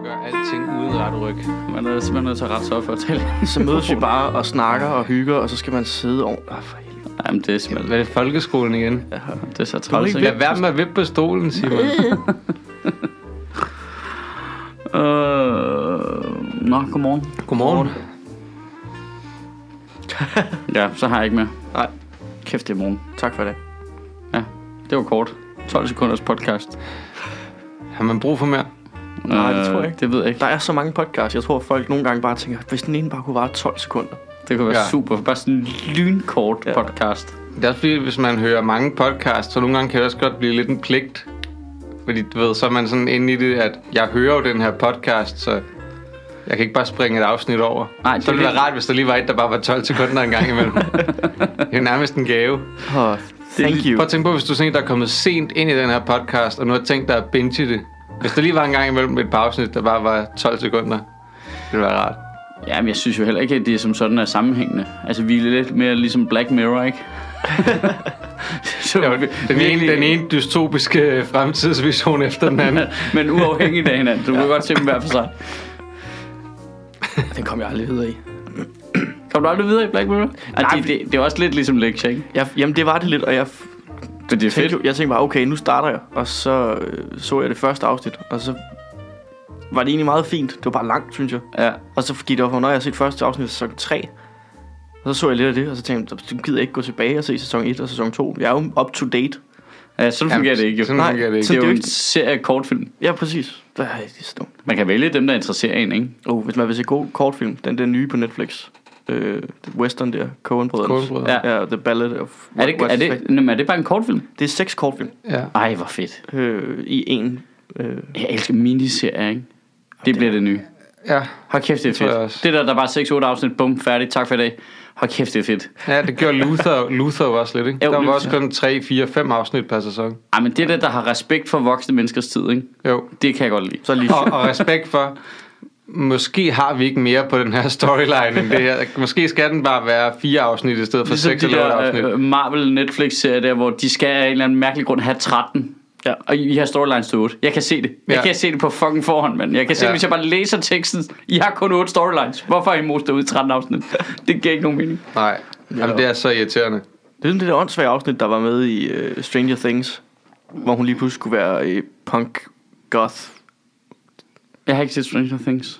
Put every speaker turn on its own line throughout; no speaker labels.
at gøre alting uden ret ryg.
Man er simpelthen nødt til at rette sig op for at tale.
Så mødes vi bare og snakker og hygger, og så skal man sidde over... Ah, for helvede.
Jamen, det er simpelthen...
Hvad er det, folkeskolen igen?
Ja.
Det er så træls?
Lad være med at vippe på stolen, Simon.
Øh... Nå, godmorgen.
Godmorgen.
Ja, så har jeg ikke mere.
Nej.
Kæft, det er morgen.
Tak for det.
Det var kort. 12 sekunders podcast.
Har man brug for mere?
Nej, det tror jeg ikke.
Det ved jeg ikke.
Der er så mange podcasts. Jeg tror, folk nogle gange bare tænker, hvis den ene bare kunne vare 12 sekunder.
Det kunne være
Ja.
super. Bare sådan en lynkort
Ja.
podcast.
Det er også fordi, hvis man hører mange podcasts, så nogle gange kan det også godt blive lidt en pligt. Fordi du ved, så er man sådan inde i det, at jeg hører jo den her podcast, så jeg kan ikke bare springe et afsnit over.
Nej, det
så
er
ville det være rart, hvis der lige var et, der bare var 12 sekunder en gang imellem. det er nærmest en gave.
Oh, thank you.
Prøv at tænke på, hvis du er sådan en, der er kommet sent ind i den her podcast, og nu har tænkt dig at binge det. Hvis der lige var en gang imellem et par afsnit, der bare var 12 sekunder, det ville være rart.
Ja, men jeg synes jo heller ikke, at det som sådan er sammenhængende. Altså, vi er lidt mere ligesom Black Mirror, ikke? så
Jo, den, ene, den ene dystopiske fremtidsvision efter den anden.
Men uafhængigt af hinanden. Du kan godt se dem hver for sig.
Den kom jeg aldrig videre i.
Kom du aldrig videre i Black Mirror? Ej,
Nej,
det, det, det, er også lidt ligesom lektie, ikke?
Jeg, jamen, det var det lidt, og jeg
det er fedt.
jeg tænkte bare, okay, nu starter jeg. Og så øh, så jeg det første afsnit, og så var det egentlig meget fint. Det var bare langt, synes jeg.
Ja.
Og så gik det op for, når jeg har set første afsnit af sæson 3. Og så så jeg lidt af det, og så tænkte jeg, du gider jeg ikke gå tilbage og se sæson 1 og sæson 2. Jeg er jo up to date.
ja, sådan fungerer det ikke. Jo.
Sådan
Nej,
fungerer det ikke.
Det er
det er
jo en
ikke-
serie kortfilm.
Ja, præcis. Det er, det er så dumt.
Man kan vælge dem, der interesserer en, ikke?
Oh, hvis man vil se god kortfilm, den der nye på Netflix. Øh, western der, Coen-brødrene.
Coen-brødre.
Ja.
Ja, The Ballad of...
Er det, er, det, jamen, er det bare en kortfilm?
det er seks kortfilm
Ja.
Ej, hvor fedt.
øh, i en. Øh,
Jeg elsker miniserier, ikke? Det bliver det nye.
ja.
Hold kæft, det er
Det tror jeg
fedt.
også.
Det der, der er bare 6-8 afsnit, bum, færdig, tak for i dag. Hold kæft, det er fedt.
Ja, det gjorde Luther, Luther jo også lidt, ikke?
Jo,
der var
Luther.
også kun 3, 4, 5 afsnit per sæson.
Ej, men det der, der har respekt for voksne menneskers tid, ikke?
Jo.
Det kan jeg godt lide.
så lige...
Og, og respekt for, måske har vi ikke mere på den her storyline end det her. Måske skal den bare være fire afsnit i stedet for
Ligesom
6
de
eller 8
der
afsnit.
øh, Marvel Netflix-serier der, hvor de skal af en eller anden mærkelig grund have 13.
Ja.
Og I har storylines til 8. Jeg kan se det. Jeg
Ja.
kan se det på fucking forhånd, mand. Jeg kan se,
Ja.
ja. hvis jeg bare læser teksten. I har kun 8 storylines. Hvorfor har I most ud i 13 afsnit? Det giver ikke nogen mening.
Nej, Jamen, det er så irriterende.
Det er sådan det der åndssvage afsnit, der var med i uh, Stranger Things. Hvor hun lige pludselig skulle være uh, punk goth.
Jeg har ikke set Stranger Things.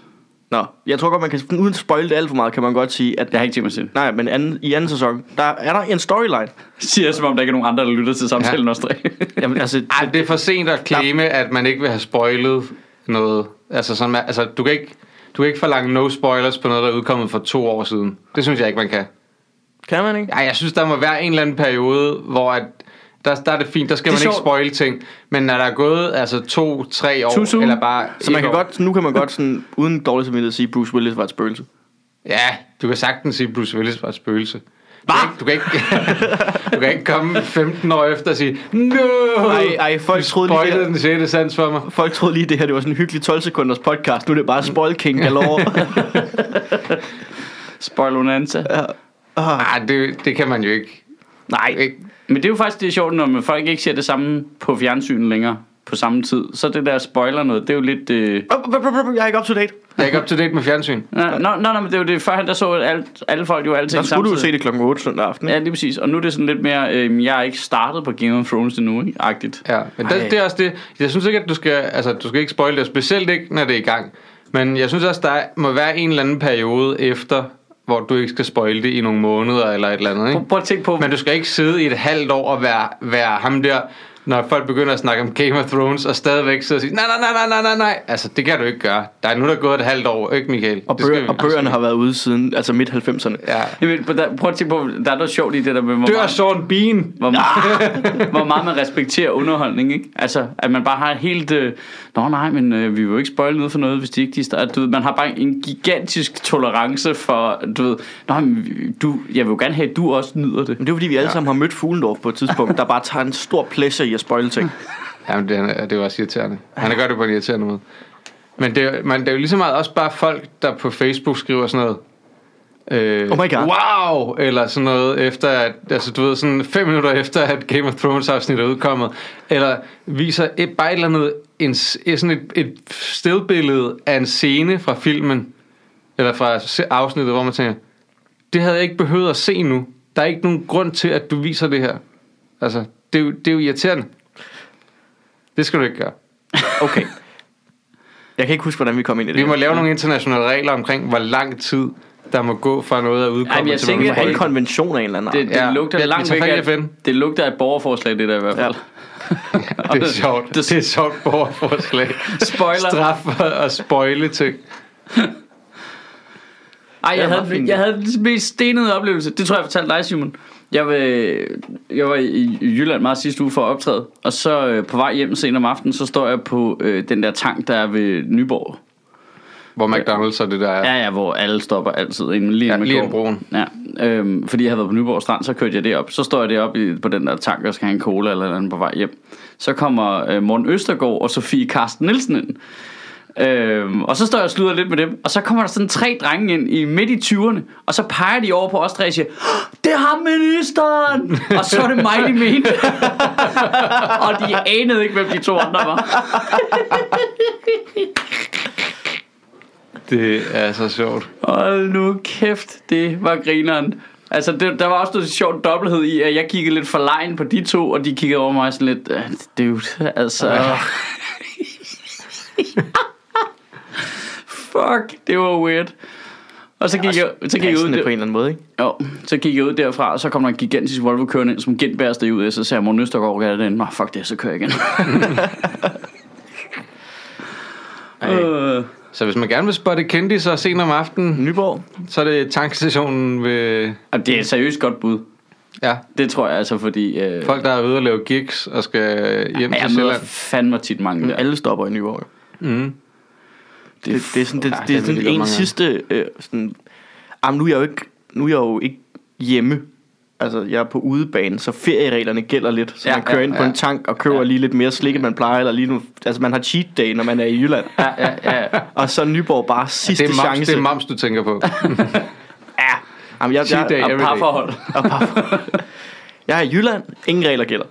Nå, jeg tror godt, man kan, uden at spoil det alt for meget, kan man godt sige, at
Jeg har ikke tænkt mig at se det.
Nej, men anden, i anden sæson, der er der en storyline.
Siger jeg, som om der ikke er nogen andre, der lytter til samtalen ja. også.
Jamen, altså,
Ej, det er for sent at claime, at man ikke vil have spoilet noget. Altså, sådan, altså du, kan ikke, du kan ikke forlange no spoilers på noget, der er udkommet for to år siden. Det synes jeg ikke, man kan.
kan man ikke?
Ja, jeg synes, der må være en eller anden periode, hvor at, der, der er det fint, der skal
Det
man ikke spoile ting. Men når der er gået altså to, tre år,
soon.
eller bare
Så man kan
år,
godt, nu kan man godt sådan, uden dårlig samvittighed sige, Bruce Willis var et spøgelse.
Ja, du kan sagtens sige, at Bruce Willis var et spøgelse. Du kan, ikke, du, kan ikke, du kan ikke komme 15 år efter og sige, no,
Ej, ej, folk
du
troede lige, det
den 6. sans for mig.
Folk troede lige, det her det var sådan en hyggelig 12 sekunders podcast. Nu er det bare spoil king galore.
Spoil Onanza.
ja. ah,
Ah, det, det kan man jo ikke.
Nej,
ikke.
Men det er jo faktisk det er sjovt, når man folk ikke ser det samme på fjernsynet længere på samme tid. Så det der spoiler noget, det er jo lidt... Øh...
jeg er ikke up to date.
Jeg er ikke up to date med fjernsyn.
Nå, nå, nå, nå, men det er jo det, førhen der så alt, alle folk jo alting
Der skulle du jo se
samtidig.
det klokken 8 søndag aften.
Ja, lige præcis. Og nu er det sådan lidt mere, øh, jeg er ikke startet på Game of Thrones endnu, ikke? Agtigt.
Ja, men
Ej.
det, det er også det. Jeg synes ikke, at du skal, altså, du skal ikke spoil det, specielt ikke, når det er i gang. Men jeg synes også, der er- må være en eller anden periode efter, hvor du ikke skal spoil det i nogle måneder eller et eller andet. Ikke?
Prøv, prøv at tænke på,
Men du skal ikke sidde i et halvt år og være, være ham der, når folk begynder at snakke om Game of Thrones, og stadigvæk sidde og sige, nej, nej, nej, nej, nej, nej. Altså, det kan du ikke gøre. Der er nu, der er gået et halvt år, ikke Michael?
Og, bøger, og bøgerne har været ude siden altså midt 90'erne.
Ja.
Jamen, der, prøv at tænke på, der er noget sjovt i det der med, hvor
Dør
meget,
Sean Bean.
hvor, meget, hvor meget man respekterer underholdning, ikke? Altså, at man bare har helt... Øh, Nå nej, men øh, vi vil jo ikke spoil noget for noget, hvis de ikke de starter. Du ved, man har bare en gigantisk tolerance for, du ved... Nå, men du, jeg vil jo gerne have, at du også nyder det.
Men det er fordi, vi alle
Ja.
sammen har mødt Fuglendorf på et tidspunkt, der bare tager en stor pleasure i at spoile ting.
Jamen, det er, det er jo også irriterende. Han gør det på en irriterende måde. Men det, er- man, det er jo lige så meget også bare folk, der på Facebook skriver sådan noget. øh,
Oh my God.
wow, eller sådan noget efter, at, altså du ved, sådan fem minutter efter, at Game of Thrones afsnit er udkommet, eller viser et, bare et eller andet, en, sådan et, et stillbillede af en scene fra filmen, eller fra afsnittet, hvor man tænker, det havde jeg ikke behøvet at se nu. Der er ikke nogen grund til, at du viser det her. Altså, det er jo, det er jo irriterende. Det skal du ikke gøre.
Okay. Jeg kan ikke huske, hvordan vi kom ind i det.
Vi må lave nogle internationale regler omkring, hvor lang tid der må gå fra noget at
Ej,
udkomme
jeg
til
tænker,
Vi må have en
det-
konvention af en eller anden
Det, det
Ja,
lugter
vi
langt væk af,
FN.
det lugter af et borgerforslag, det der i hvert fald.
Det er sjovt. Det er et sjovt borgerforslag.
Spoiler.
Straf og, spoile ting.
Ej,
Det
jeg
er
havde, jeg
ja.
havde den mest stenede oplevelse. Det tror jeg, jeg fortalte dig, Simon. Jeg, var, jeg var i Jylland meget sidste uge for at optræde, og så øh, på vej hjem sent om aftenen, så står jeg på øh, den der tank, der er ved Nyborg.
Hvor McDonald's og det der er.
Ja, ja, hvor alle stopper altid inden lige,
Ja,
inden
lige broen.
Ja, øhm, fordi jeg havde været på Nyborg Strand, så kørte jeg derop. Så står jeg deroppe på den der tank og skal have en cola eller andet på vej hjem. Så kommer øh, Morten Østergaard og Sofie Karsten Nielsen ind. Øhm, og så står jeg og slutter lidt med dem Og så kommer der sådan tre drenge ind i midt i 20'erne Og så peger de over på os tre og siger "Åh, Det ham ministeren Og så er det mig de mente Og de anede ikke hvem de to andre var
Det er så sjovt.
Hold nu kæft, det var grineren. Altså, det, der var også noget sjovt dobbelthed i, at jeg kiggede lidt for lejen på de to, og de kiggede over mig sådan lidt, "Øh, dude, altså... Fuck, det var weird. Og så gik jeg, så gik jeg ud der,
på en eller anden måde, ikke?
jo, så gik jeg ud derfra, og så kom der en gigantisk Volvo kørende ind, som genbærer steg ud af, så sagde jeg, Morten Østergaard, er det? Nå, fuck det, så kører jeg igen. øh,
Så hvis man gerne vil spotte kendis og senere om aftenen,
Nyborg.
så er det tankstationen ved...
og det er et seriøst godt bud.
Ja,
Det tror jeg altså, fordi... Øh,
folk der er ude og lave gigs og skal hjem
Ja,
til
jeg møder
Sjælland.
fandme tit mange der.
Alle stopper i Nyborg.
Mm.
Det, det, det er sådan, det,
Ja,
det,
det
er sådan en sidste... Øh, sådan, jamen, nu er jeg jo ikke, nu er jeg jo ikke hjemme. Altså, jeg er på udebane, så feriereglerne gælder lidt. Så
Ja,
ja, man kører
ja,
ind på
ja.
en tank og køber
Ja.
ja. lige lidt mere slik, end man plejer. Eller lige nu, altså, man har cheat day, når man er i Jylland.
Ja, ja, ja.
Og så Nyborg bare sidste
Det er, moms,
chance.
det er moms, du tænker på.
Ja. Jamen, jeg,
Cheat day
Og
every day.
parforhold.
jeg er i Jylland. Ingen regler gælder.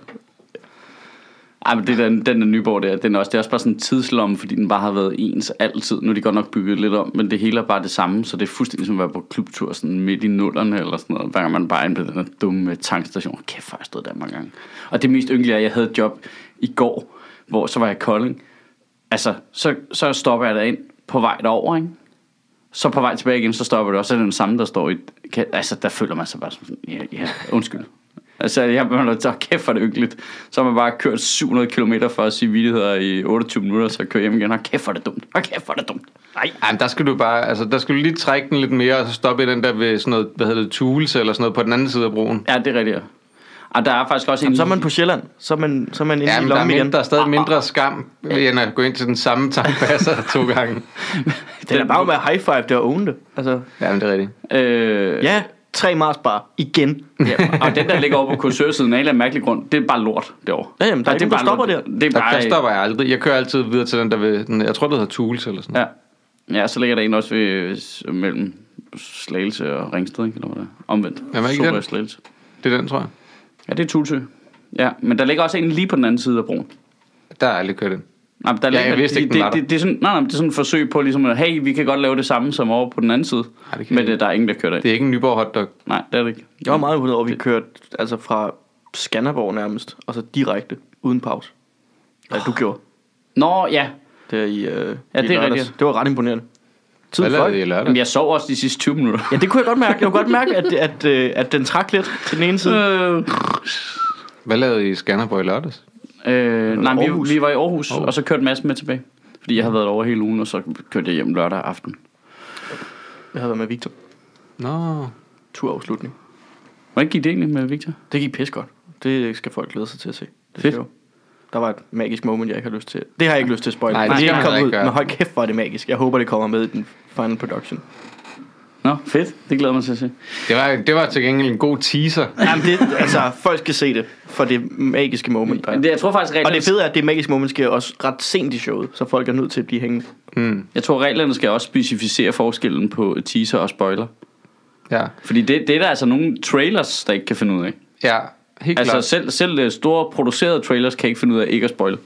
Ej, men det den, den der Nyborg der, den er også, det er også bare sådan en tidslomme, fordi den bare har været ens altid. Nu er de godt nok bygget lidt om, men det hele er bare det samme, så det er fuldstændig som at være på klubtur sådan midt i nullerne eller sådan noget, hver gang man bare er på den der dumme tankstation. Kæft, hvor jeg stod der mange gange. Og det mest ynkelige er, at jeg havde et job i går, hvor så var jeg i Kolding. Altså, så, så stopper jeg derind på vej derover, ikke? Så på vej tilbage igen, så stopper det også. Så er det den samme, der står i... kan- Altså, der føler man sig bare sådan, ja, ja undskyld. Altså, jeg har så kæft for det ynkeligt. Så har man bare kørt 700 km for at sige vidtigheder i 28 minutter, så kører hjem igen. Og kæft for det dumt. Og kæft for det dumt. Nej.
Ej, men der skal du bare, altså der skal du lige trække den lidt mere, og så stoppe i den der ved sådan noget, hvad hedder det, Tules eller sådan noget på den anden side af broen.
Ja, det er rigtigt. ja. Og der er faktisk også en...
Så er man på Sjælland. Så er man, så er man inde
Ja,
i
men der er,
lommen
mindre,
igen.
der er stadig mindre skam, end at gå ind til den samme tankpasser to gange.
Det er bare med high five, det er own det. Altså,
Ja, men det er rigtigt.
Øh,
ja, tre Mars bar. Igen.
ja. Og den, der ligger over på kursørsiden af en eller anden mærkelig grund, det er bare lort derovre.
Ja, jamen, der er
Og det
ikke nogen, der
bare
stopper
lort. Det er
Der,
bare...
der stopper jeg aldrig. Jeg kører altid videre til den der ved, den, jeg tror det hedder Tules eller sådan
Ja. Ja, så ligger der en også ved, mellem Slagelse og Ringsted, ikke? Eller hvad det er. Omvendt.
Jamen, er ikke
Sorø
den?
Slagelse.
Det er den, tror jeg.
Ja, det er Tulsø. Ja, men der ligger også en lige på den anden side af broen.
Der jeg aldrig kørt ind.
Nej, der
Ja,
ligger,
jeg vidste ikke,
det,
var
det, det, det, er sådan, nej, nej, det er sådan et forsøg på ligesom, at hey, vi kan godt lave det samme som over på den anden side.
Nej, det kan
men det, der er ingen, der kører det.
Det er ikke en Nyborg hotdog.
Nej, det er det ikke.
Jeg var meget imponeret over, at vi kørte altså fra Skanderborg nærmest, og så direkte, uden pause. Ja, du gjorde.
Nå, ja.
Der i, øh,
Ja,
i
det er rigtigt.
Det var ret imponerende.
Hvad
Tiden
lavede. I i lørdag?
Jamen, jeg sov også de sidste 20 minutter.
Ja, det kunne jeg godt mærke. Jeg kunne godt mærke, at, at, at, at den trak lidt til den ene side.
Øh,
Hvad lavede I i Skanderborg i lørdags?
Øh, nej, vi,
Aarhus.
vi var i Aarhus,
Aarhus.
og så kørte Mads med tilbage. Fordi jeg havde været over hele ugen, og så kørte jeg hjem lørdag aften.
Jeg havde været med Victor.
Nå,
Turafslutning.
Hvordan gik det egentlig med Victor?
Det gik pis godt. Det skal folk glæde sig til at se. Det
Fedt.
show. Der var et magisk moment, jeg ikke har lyst til. Det har jeg ikke lyst til at spoil.
Nej, det
er ikke kommet ud. Men hold kæft, hvor er det magisk. Jeg håber, det kommer med i den final production.
Nå, fedt. Det glæder mig til at se.
det var, det var til gengæld en god teaser.
Jamen, det, altså, folk skal se det for det magiske moment. Der. er.
Det, jeg tror faktisk,
Og
reglerne,
det fede er, at det magiske moment sker også ret sent i showet, så folk er nødt til at blive hængende.
Mm.
jeg tror, reglerne skal også specificere forskellen på teaser og spoiler.
Ja,
Fordi det, det er der altså nogle trailers, der ikke kan finde ud af.
ja helt
Altså
klart.
selv, selv øh, store producerede trailers kan ikke finde ud af ikke at spoil.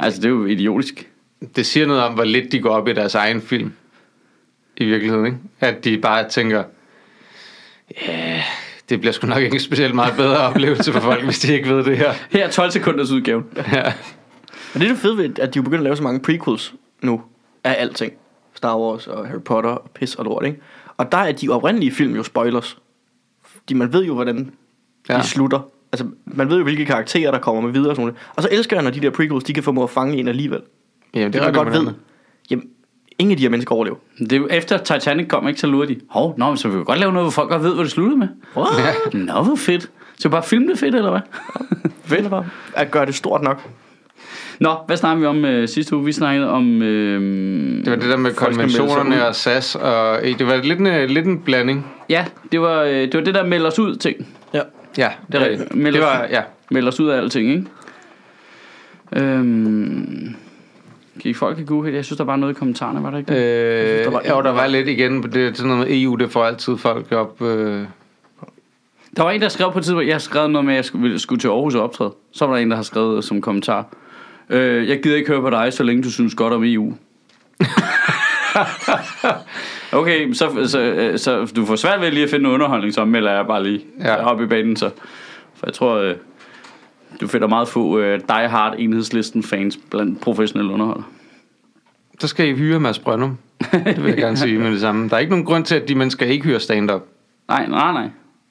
Altså det er jo idiotisk.
Det siger noget om, hvor lidt de går op i deres egen film. I virkeligheden, ikke? At de bare tænker, ja, det bliver sgu nok ikke en specielt meget bedre oplevelse for folk, hvis de ikke ved det her.
Her er 12 sekunders udgaven.
Ja,
Men det er det fede ved, at de er begyndt at lave så mange prequels nu af alting. Star Wars og Harry Potter og pis og lort, ikke? Og der er de oprindelige film jo spoilers. Fordi man ved jo, hvordan ja.
Ja.
de slutter. Altså, man ved jo, hvilke karakterer, der kommer med videre og sådan noget. Og så elsker jeg, når de der prequels, de kan formå at fange en alligevel.
Jamen,
Det,
det er
godt ved. Jamen, ingen af de her mennesker overlever.
Det er jo efter Titanic kom, ikke, så lurer de. Hov, nå, men så vil vi godt lave noget, hvor folk godt ved, hvad det sluttede med.
What?
Nå, hvor fedt. Så bare film det fedt, eller hvad?
Fedt bare. At gøre det stort nok.
Nå, hvad snakker vi om øh, sidste uge? Vi snakkede om... Øh,
Det var det der med konventionerne og SAS, og eh, det var lidt en, lidt en blanding.
Ja, det var, øh, det var det der meld os ud ting.
Ja.
Ja, det er
Ja,
rigtigt.
meld
Det var, ja.
Meld os ud af alting, ikke? Øhm, I folk kan google? Jeg synes, der var noget i kommentarerne, var der ikke det?
Øh,
der var-
der var, jo, der var lidt igen, det er sådan noget med EU, det får altid folk op. Øh,
Der var en, der skrev på et tidspunkt, jeg har skrevet noget med, at jeg skulle, skulle til Aarhus og optræde. Så var der en, der har skrevet som kommentar. Øh, jeg gider ikke høre på dig, så længe du synes godt om EU. okay, så, så, øh, så du får svært ved lige at finde noget underholdning, så melder jeg bare lige ja.
Ja.
op i banen. Så. For jeg tror, øh, du finder meget få øh, die hard enhedslisten fans blandt professionelle underholdere.
så skal I hyre Mads Brøndum. Det vil jeg gerne sige med det samme. Der er ikke nogen grund til, at de mennesker ikke hyrer stand-up.
Nej, nej, nej.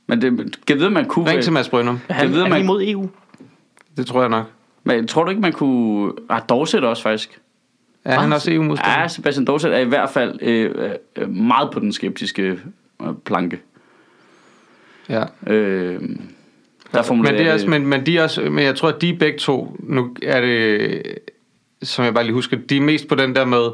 Men det, kan vide, man kunne...
Ring til Mads Brøndum.
Han,
ved,
er
man-
imod EU?
Det tror jeg nok.
Men tror du ikke, man kunne... Ah, Dorset også faktisk.
Er han også EU-modstander?
Ja, Sebastian Dorset er i hvert fald øh, øh, meget på den skeptiske øh, planke.
Ja.
Øh, der
Men,
formulerer
det er også, men, men, de er også, men jeg tror, at de begge to, nu er det, som jeg bare lige husker, de er mest på den der med,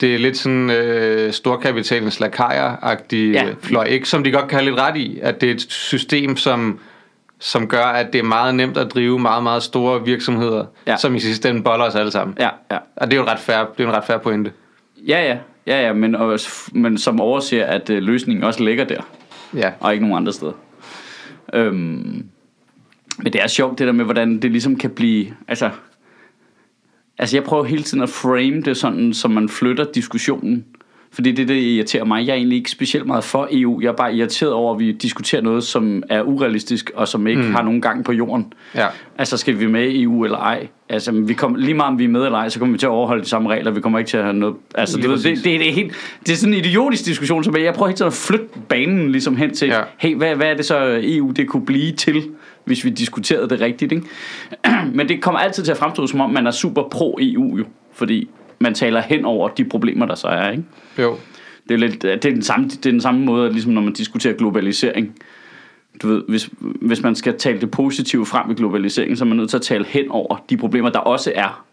det er lidt sådan øh, storkapitalens lakajer-agtige
Ja.
ja. fløj, ikke? Som de godt kan have lidt ret i, at det er et system, som, som gør, at det er meget nemt at drive meget, meget store virksomheder,
Ja.
ja. som i sidste ende boller os alle sammen.
Ja, ja.
Og det er jo ret fair, det er en ret fair pointe.
Ja, ja. Ja, ja, men, også, men som overser, at øh, løsningen også ligger der,
Ja.
og ikke nogen andre steder. Øhm, men det er sjovt, det der med, hvordan det ligesom kan blive... Altså, altså jeg prøver hele tiden at frame det sådan, så man flytter diskussionen. Fordi det, det irriterer mig. Jeg er egentlig ikke specielt meget for EU. Jeg er bare irriteret over, at vi diskuterer noget, som er urealistisk, og som ikke mm. har nogen gang på jorden.
Ja.
Altså, skal vi med i EU eller ej? Altså, vi kommer, lige meget om vi er med eller ej, så kommer vi til at overholde de samme regler. Vi kommer ikke til at have noget... Altså, det,
præcis.
det, det, er helt, det er sådan en idiotisk diskussion, så jeg prøver hele tiden at flytte banen ligesom hen til. Ja. hey, hvad, hvad er det så EU, det kunne blive til, hvis vi diskuterede det rigtigt, ikke? Men det kommer altid til at fremstå, som om man er super pro-EU jo, fordi man taler hen over de problemer, der så er, ikke?
Jo.
Det er, lidt, det er, den, samme, det er den samme måde, ligesom når man diskuterer globalisering. Du ved, hvis, hvis man skal tale det positive frem i globalisering, så er man nødt til at tale hen over de problemer, der også er.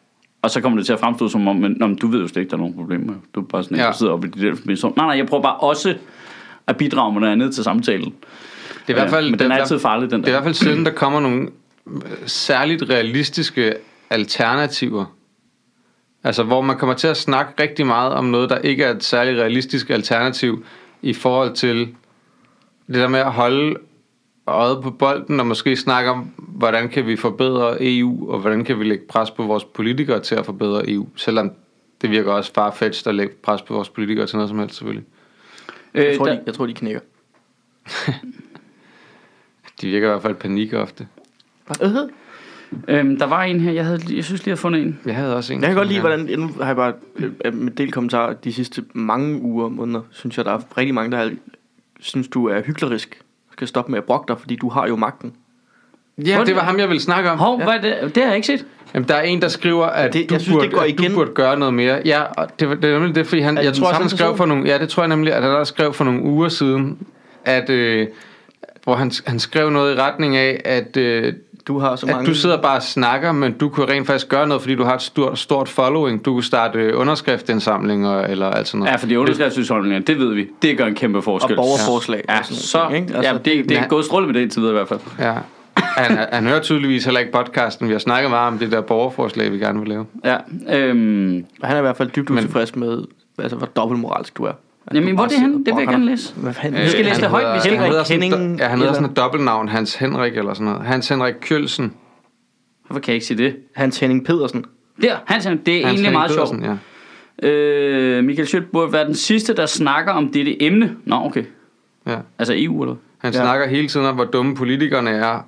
Og så kommer det til at fremstå som om, men, nå, men du ved jo slet ikke, der er nogen problemer. Du er bare sådan
Ja.
der sidder oppe i de der. Nej, nej, jeg prøver bare også at bidrage med noget andet til samtalen.
Det er i hvert fald,
men
det
den er altid farlig, den
Det er i
der.
hvert fald siden, der kommer nogle øh, særligt realistiske alternativer. Altså, hvor man kommer til at snakke rigtig meget om noget, der ikke er et særligt realistisk alternativ i forhold til det der med at holde øjet på bolden og måske snakke om, hvordan kan vi forbedre EU, og hvordan kan vi lægge pres på vores politikere til at forbedre EU, selvom det virker også farfetched at lægge pres på vores politikere til noget som helst, selvfølgelig.
Øh,
Jeg tror,
der,
de, jeg tror, de knækker.
De virker i hvert fald panik ofte.
Øh.
Øhm, der var en her, jeg, havde, jeg synes lige, jeg har fundet en.
Jeg havde også en.
Jeg kan godt lide, hvordan, nu har jeg bare øh, med del kommentarer de sidste mange uger og måneder, synes jeg, der er rigtig mange, der har, synes, du er hyklerisk. Skal stoppe med at brokke dig, fordi du har jo magten.
Ja, det var ham, jeg ville snakke om.
Hov, ja. hvad er det? Det har jeg ikke set.
Jamen, der er en, der skriver, at,
Det-
du,
jeg synes,
burde,
det går
at
igen.
du burde gøre noget mere. Ja, og det, det er nemlig det, fordi han,
Er
jeg
den
tror han skrev for nogle, ja, det tror jeg nemlig, at han der skrev for nogle uger siden, at, øh, hvor han, han skrev noget i retning af, at, øh,
Du har så
at
mange...
du sidder bare og snakker, men du kunne rent faktisk gøre noget, fordi du har et stort, stort following. Du kunne starte øh, underskriftindsamlinger eller alt sådan noget.
Ja, fordi underskriftsudholdninger, det ved vi. Det gør en kæmpe forskel.
Og borgerforslag.
Ja,
og sådan
så,
ikke? Altså,
ja, det, det er
Ja.
gået stråle med det indtil videre i hvert fald.
Ja. Han, han hører tydeligvis heller ikke podcasten. Vi har snakket meget om det der borgerforslag, vi gerne vil lave.
Ja, øhm,
Og han er i hvert fald dybt
Men-
utilfreds med, altså, hvor dobbeltmoralsk du er.
Jamen, hvor er det henne? Det vil jeg gerne læse.
Hvad fanden?
Vi skal
Øh,
læse det højt, vi skal
han
Henrik Henning
Ja, han hedder sådan et dobbeltnavn, Hans Henrik eller sådan noget. Hans Henrik Kjølsen.
Hvorfor kan jeg ikke sige det?
Hans Henning Pedersen.
Der, Hans, Henrik, det er
Hans
egentlig
Henrik
meget sjovt.
Pedersen, Ja.
Øh, Michael Schødt burde være den sidste, der snakker om dette emne. Nå, okay.
Ja.
Altså EU, eller
Han
ja.
snakker hele tiden om, hvor dumme politikerne er.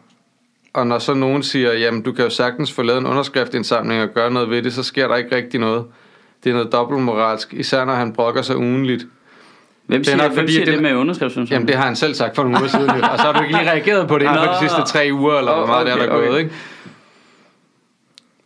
Og når så nogen siger, jamen du kan jo sagtens få lavet en underskriftindsamling og gøre noget ved det, så sker der ikke rigtig noget. Det er noget dobbeltmoralsk, især når han brokker sig ugenligt.
Hvem
er
siger,
nok
hvem
fordi,
siger det,
det-
med underskriftsindsamling?
Jamen det har han selv sagt for nogle uger siden, og så har du ikke lige reageret på det inden for de sidste tre uger, eller hvor meget det er
Okay,
der er
okay.
gået, ikke?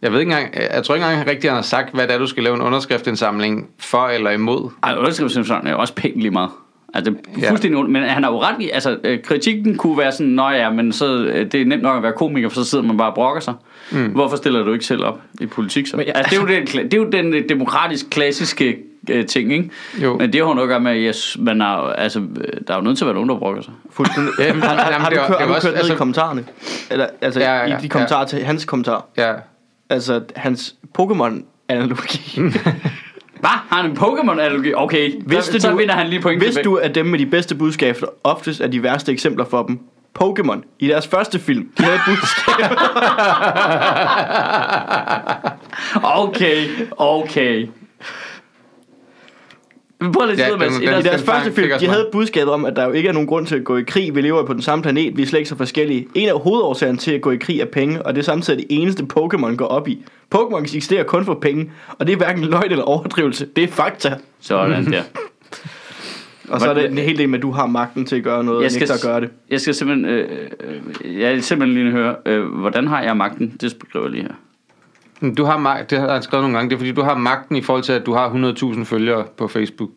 Jeg ved ikke engang, jeg tror ikke engang, han rigtig har sagt, hvad det er, du skal lave en underskriftindsamling for eller imod.
Ej, underskriftsindsamling er jo også pænt lige meget. Altså, det er
Ja.
fuldstændig ondt, men han har jo ret i, altså, øh, kritikken kunne være sådan, nå ja, men så, øh, det er nemt nok at være komiker, for så sidder man bare og brokker sig. Mm. Hvorfor stiller du ikke selv op i politik så?
Men
Men,
ja,
altså, det, er jo den, det er jo den øh, demokratisk klassiske øh, ting, ikke?
Jo.
Men det har jo noget at gøre med, at yes, man jo- altså, øh, der er jo nødt til at være nogen, der brokker sig.
Fuldstændig.
Jamen,
har, har, har,
det
du
er-
kørt, har du
også-
kørt ned
altså-
i kommentarerne? Eller, altså
Ja,
ja,
ja,
i de kommentarer
ja.
til hans kommentar.
Ja,
Altså hans Pokémon-analogi.
Hvad? Har han en Pokémon-analogi? Okay,
Vidste
så, så
du-
vinder han lige point
Hvis du er dem med de bedste budskaber, oftest er de værste eksempler for dem. Pokémon, i deres første film, de havde et budskab.
Okay, okay. Vi prøver lidt
Ja, den-
i
den-
deres
I deres
Den
første film, de havde budskabet om, at der jo ikke er nogen grund til at gå i krig. Vi lever på den samme planet, vi er slet ikke så forskellige. En af hovedårsagerne til at gå i krig er penge, og det er samtidig det eneste Pokémon går op i. Pokémon eksisterer kun for penge, og det er hverken løgn eller overdrivelse. Det er fakta.
Sådan der.
Og så er det en hel del med, at du har magten til at gøre noget, og
Jeg skal,
nægter at gøre det.
jeg skal simpelthen, øh, øh, jeg vil simpelthen lige høre, øh, hvordan har jeg magten? Det skriver jeg lige her.
Du har magt, det har han skrevet nogle gange, det er fordi, du har magten i forhold til, at du har 100.000 følgere på Facebook.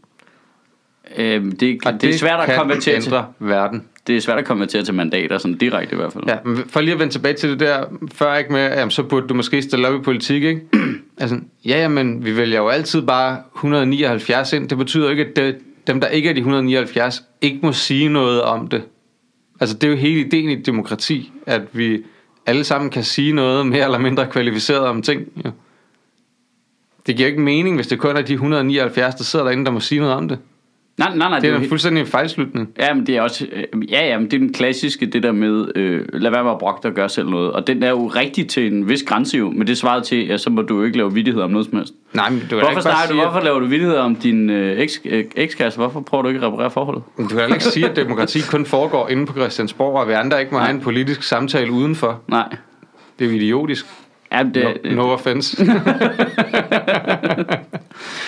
Øh, det,
Og
det, er svært at konvertere til.
verden.
Det er svært at konvertere til mandater, sådan direkte i hvert fald.
Ja, men for lige at vende tilbage til det der før, ikke med, jamen, så burde du måske stille op i politik, ikke? altså, ja, ja, men vi vælger jo altid bare 179 ind. Det betyder jo ikke, at det, dem, der ikke er de 179, ikke må sige noget om det. Altså, det er jo hele ideen i et demokrati, at vi alle sammen kan sige noget mere eller mindre kvalificeret om ting. Jo. Det giver ikke mening, hvis det kun er de 179, der sidder derinde, der må sige noget om det.
Nej, nej, nej.
Det er
helt-
fuldstændig en fejlslutning.
Ja, men det er også, øh, ja, ja, men det er den klassiske, det der med, øh, lad være med at brokke dig og gøre selv noget. Og den er jo rigtig til en vis grænse jo, men det svarer til, ja, så må du jo ikke lave vidtighed om noget som helst.
Nej, men du kan da
Hvorfor,
ikke bare
du,
sige,
hvorfor laver du vidtighed om din øh, eks, øh? Hvorfor prøver du ikke at reparere forholdet?
Du kan ikke sige, at demokrati kun foregår inde på Christiansborg, og vi andre ikke må have en politisk samtale udenfor.
Nej.
Det er jo idiotisk.
Ja, det,
No, no offense.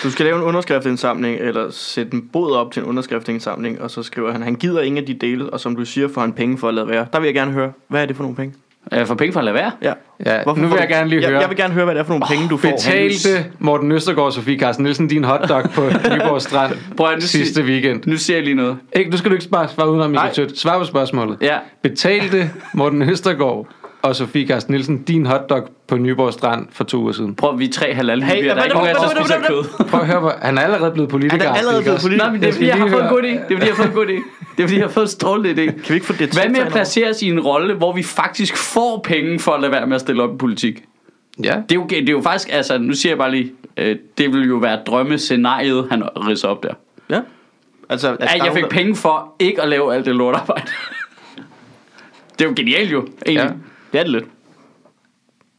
Du skal lave en underskriftindsamling, eller sætte en bod op til en underskriftindsamling, og så skriver han, han gider ingen af de dele, og som du siger, får han penge for at lade være. Der vil jeg gerne høre, hvad er det for nogle penge?
øh, for penge for at lade være.
Ja.
Ja, nu
får
vil
du-
jeg gerne lige
jeg,
høre.
Jeg vil gerne høre, hvad det er for nogle penge, du får.
Betalte Morten Østergaard og Sofie Carsten Nielsen din hotdog på Nyborg Strand
Prøv nu
sidste
sig-
weekend?
Nu ser jeg lige noget.
Ikke, nu skal du ikke bare svare udenom. Michael Tødt. Svar på spørgsmålet.
Ja.
Betalte Morten Østergaard og Sofie Carsten Nielsen din hotdog på Nyborg Strand for to uger siden?
Prøv, vi er tre halal
Hey,
hey, der er ikke nogen af os, der spiser kød.
Prøv at høre, hvor, han er allerede blevet politiker.
Han er allerede blevet politiker.
Nej, men det er fordi, jeg har
lige
fået en god idé. Det er fordi, jeg har fået en god idé. Det er fordi, jeg har fået en strålende idé.
Kan vi ikke få det
Hvad med at
at
placere os i en rolle, hvor vi faktisk får penge for at lade være med at stille op i politik?
Ja.
Det er jo, det er jo faktisk, altså, nu siger jeg bare lige, øh, det vil jo være drømmescenariet, han ridser op der.
Ja. Altså, altså
Ja, jeg fik penge for ikke at lave alt det lortarbejde. det er jo genialt jo, egentlig.
Ja.
Det er det lidt.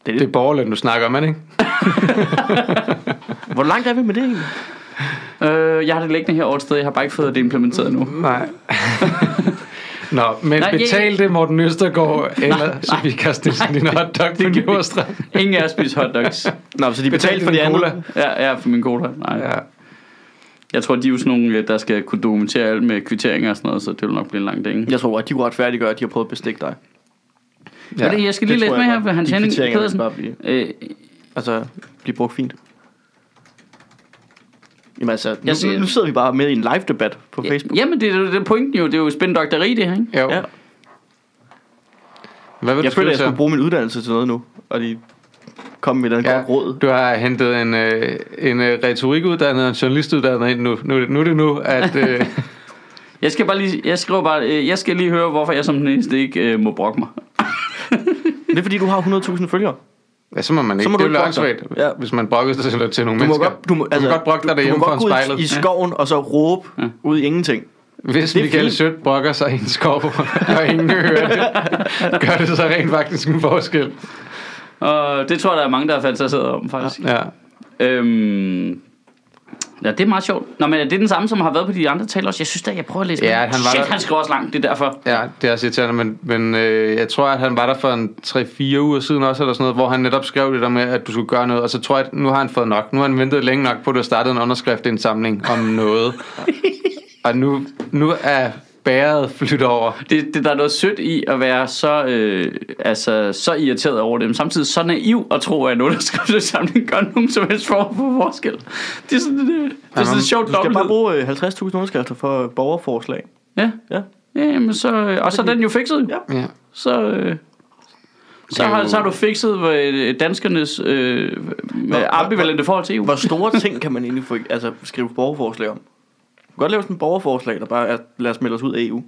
Det er
Det
det.
er borgerløn, du snakker om, er det ikke?
Hvor langt er vi med det egentlig?
Øh, jeg har det liggende her over et sted, jeg har bare ikke fået det implementeret nu.
Nej. Nå, men
Nej, jeg-
betalte Morten Østergaard eller Sofie Carsten Nielsen din hotdog på
det-
Nyborg Strand?
Ingen af os spiser hotdogs.
Nå, så de betalte for det andet.
cola.
Ja, ja, for min cola. Nej.
Ja.
Jeg tror, de er jo sådan nogle, der skal kunne dokumentere alt med kvitteringer og sådan noget, så det vil nok blive en lang dag.
Jeg tror, at de kunne retfærdiggøre, at de har prøvet at bestikke dig.
Ja. Det, jeg skal lige
det
læse med
jeg
her på Hans Henning Pedersen.
bare blive-
Øh,
Altså, blive brugt fint. Jamen altså, nu,
Jeg siger-
nu sidder vi bare med i en live debat på Facebook.
jamen, det, er- det er pointen jo. Det er jo spændokteri, det her, ikke?
Jo.
Ja.
Hvad vil
Jeg
du
føler,
føler,
jeg skulle bruge min uddannelse til noget nu, og de kom med den ja. godt råd.
Du har hentet en, øh, en øh, retorikuddannet og en journalistuddannet ind nu. Nu, er det- nu er det nu, at... Øh,
Jeg skal bare lige, jeg skriver bare, øh, jeg skal lige høre, hvorfor jeg som den eneste ikke øh, må brokke mig.
Det er fordi, du har 100.000 følgere.
Ja, så må man ikke.
må
det
du
er jo åndssvagt,
Ja.
hvis man brokker sig til, til nogle
Du må
mennesker.
godt, du må, altså,
du må godt brokke dig
du, du
derhjemme
må
foran
godt gå ud
spejlet.
i, skoven og så råbe
Ja.
ud i ingenting.
Hvis
Det er
Michael
fint.
Sødt brokker sig i en skov, og ingen hører det, gør det så rent faktisk en forskel.
Og det tror jeg, der er mange, der har fantaseret om, faktisk.
Ja.
Øhm, ja, det er meget sjovt. Nå, men er det den samme, som har været på de andre taler også? Jeg synes da, jeg prøver at læse
Ja,
med.
han var
Shit,
der-
han skriver også langt, det er derfor.
Ja, det er også irriterende, men, men øh, jeg tror, at han var der for en 3-4 uger siden også, eller sådan noget, hvor han netop skrev det der med, at du skulle gøre noget, og så tror jeg, at nu har han fået nok. Nu har han ventet længe nok på, at du har startet en underskriftindsamling om noget. og nu, nu er bæret flyttet over.
Det, det, der er noget sødt i at være så, øh, altså, så irriteret over det, men samtidig så naiv at tro, at en underskriftssamling gør nogen som helst form for forskel. Det er sådan, det, det er sådan et sjovt
Du skal bare
dobbelthed.
bruge øh, 50.000 underskrifter for borgerforslag.
Ja,
Ja.
ja jamen så, øh, og så er den jo fikset.
Ja.
Ja.
Så, øh, så, har, så har du fikset øh, danskernes øh,
hvor-
ambivalente forhold til EU.
Hvor store ting kan man egentlig få, altså, skrive borgerforslag om? Kan godt lave sådan et borgerforslag, der bare er, lad os melde os ud af EU.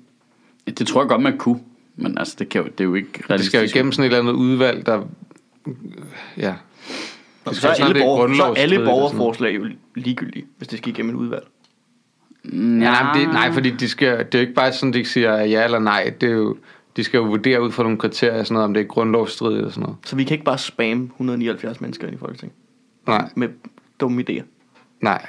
Det tror jeg godt, man kunne. Men altså, det, kan jo, det er jo ikke
Det
realistisk.
skal jo igennem sådan et eller andet udvalg, der... Ja. Det
Så er, alle, borger, så er alle borgerforslag jo ligegyldige, hvis det skal igennem et udvalg.
Ja,
nej, det, nej, fordi de skal, det er jo ikke bare sådan, de siger ja eller nej. Det er jo, de skal jo vurdere ud fra nogle kriterier, sådan noget, om det er grundlovsstridigt eller sådan noget.
Så vi kan ikke bare spamme 179 mennesker ind i Folketinget
Nej,
med dumme idéer.
nej.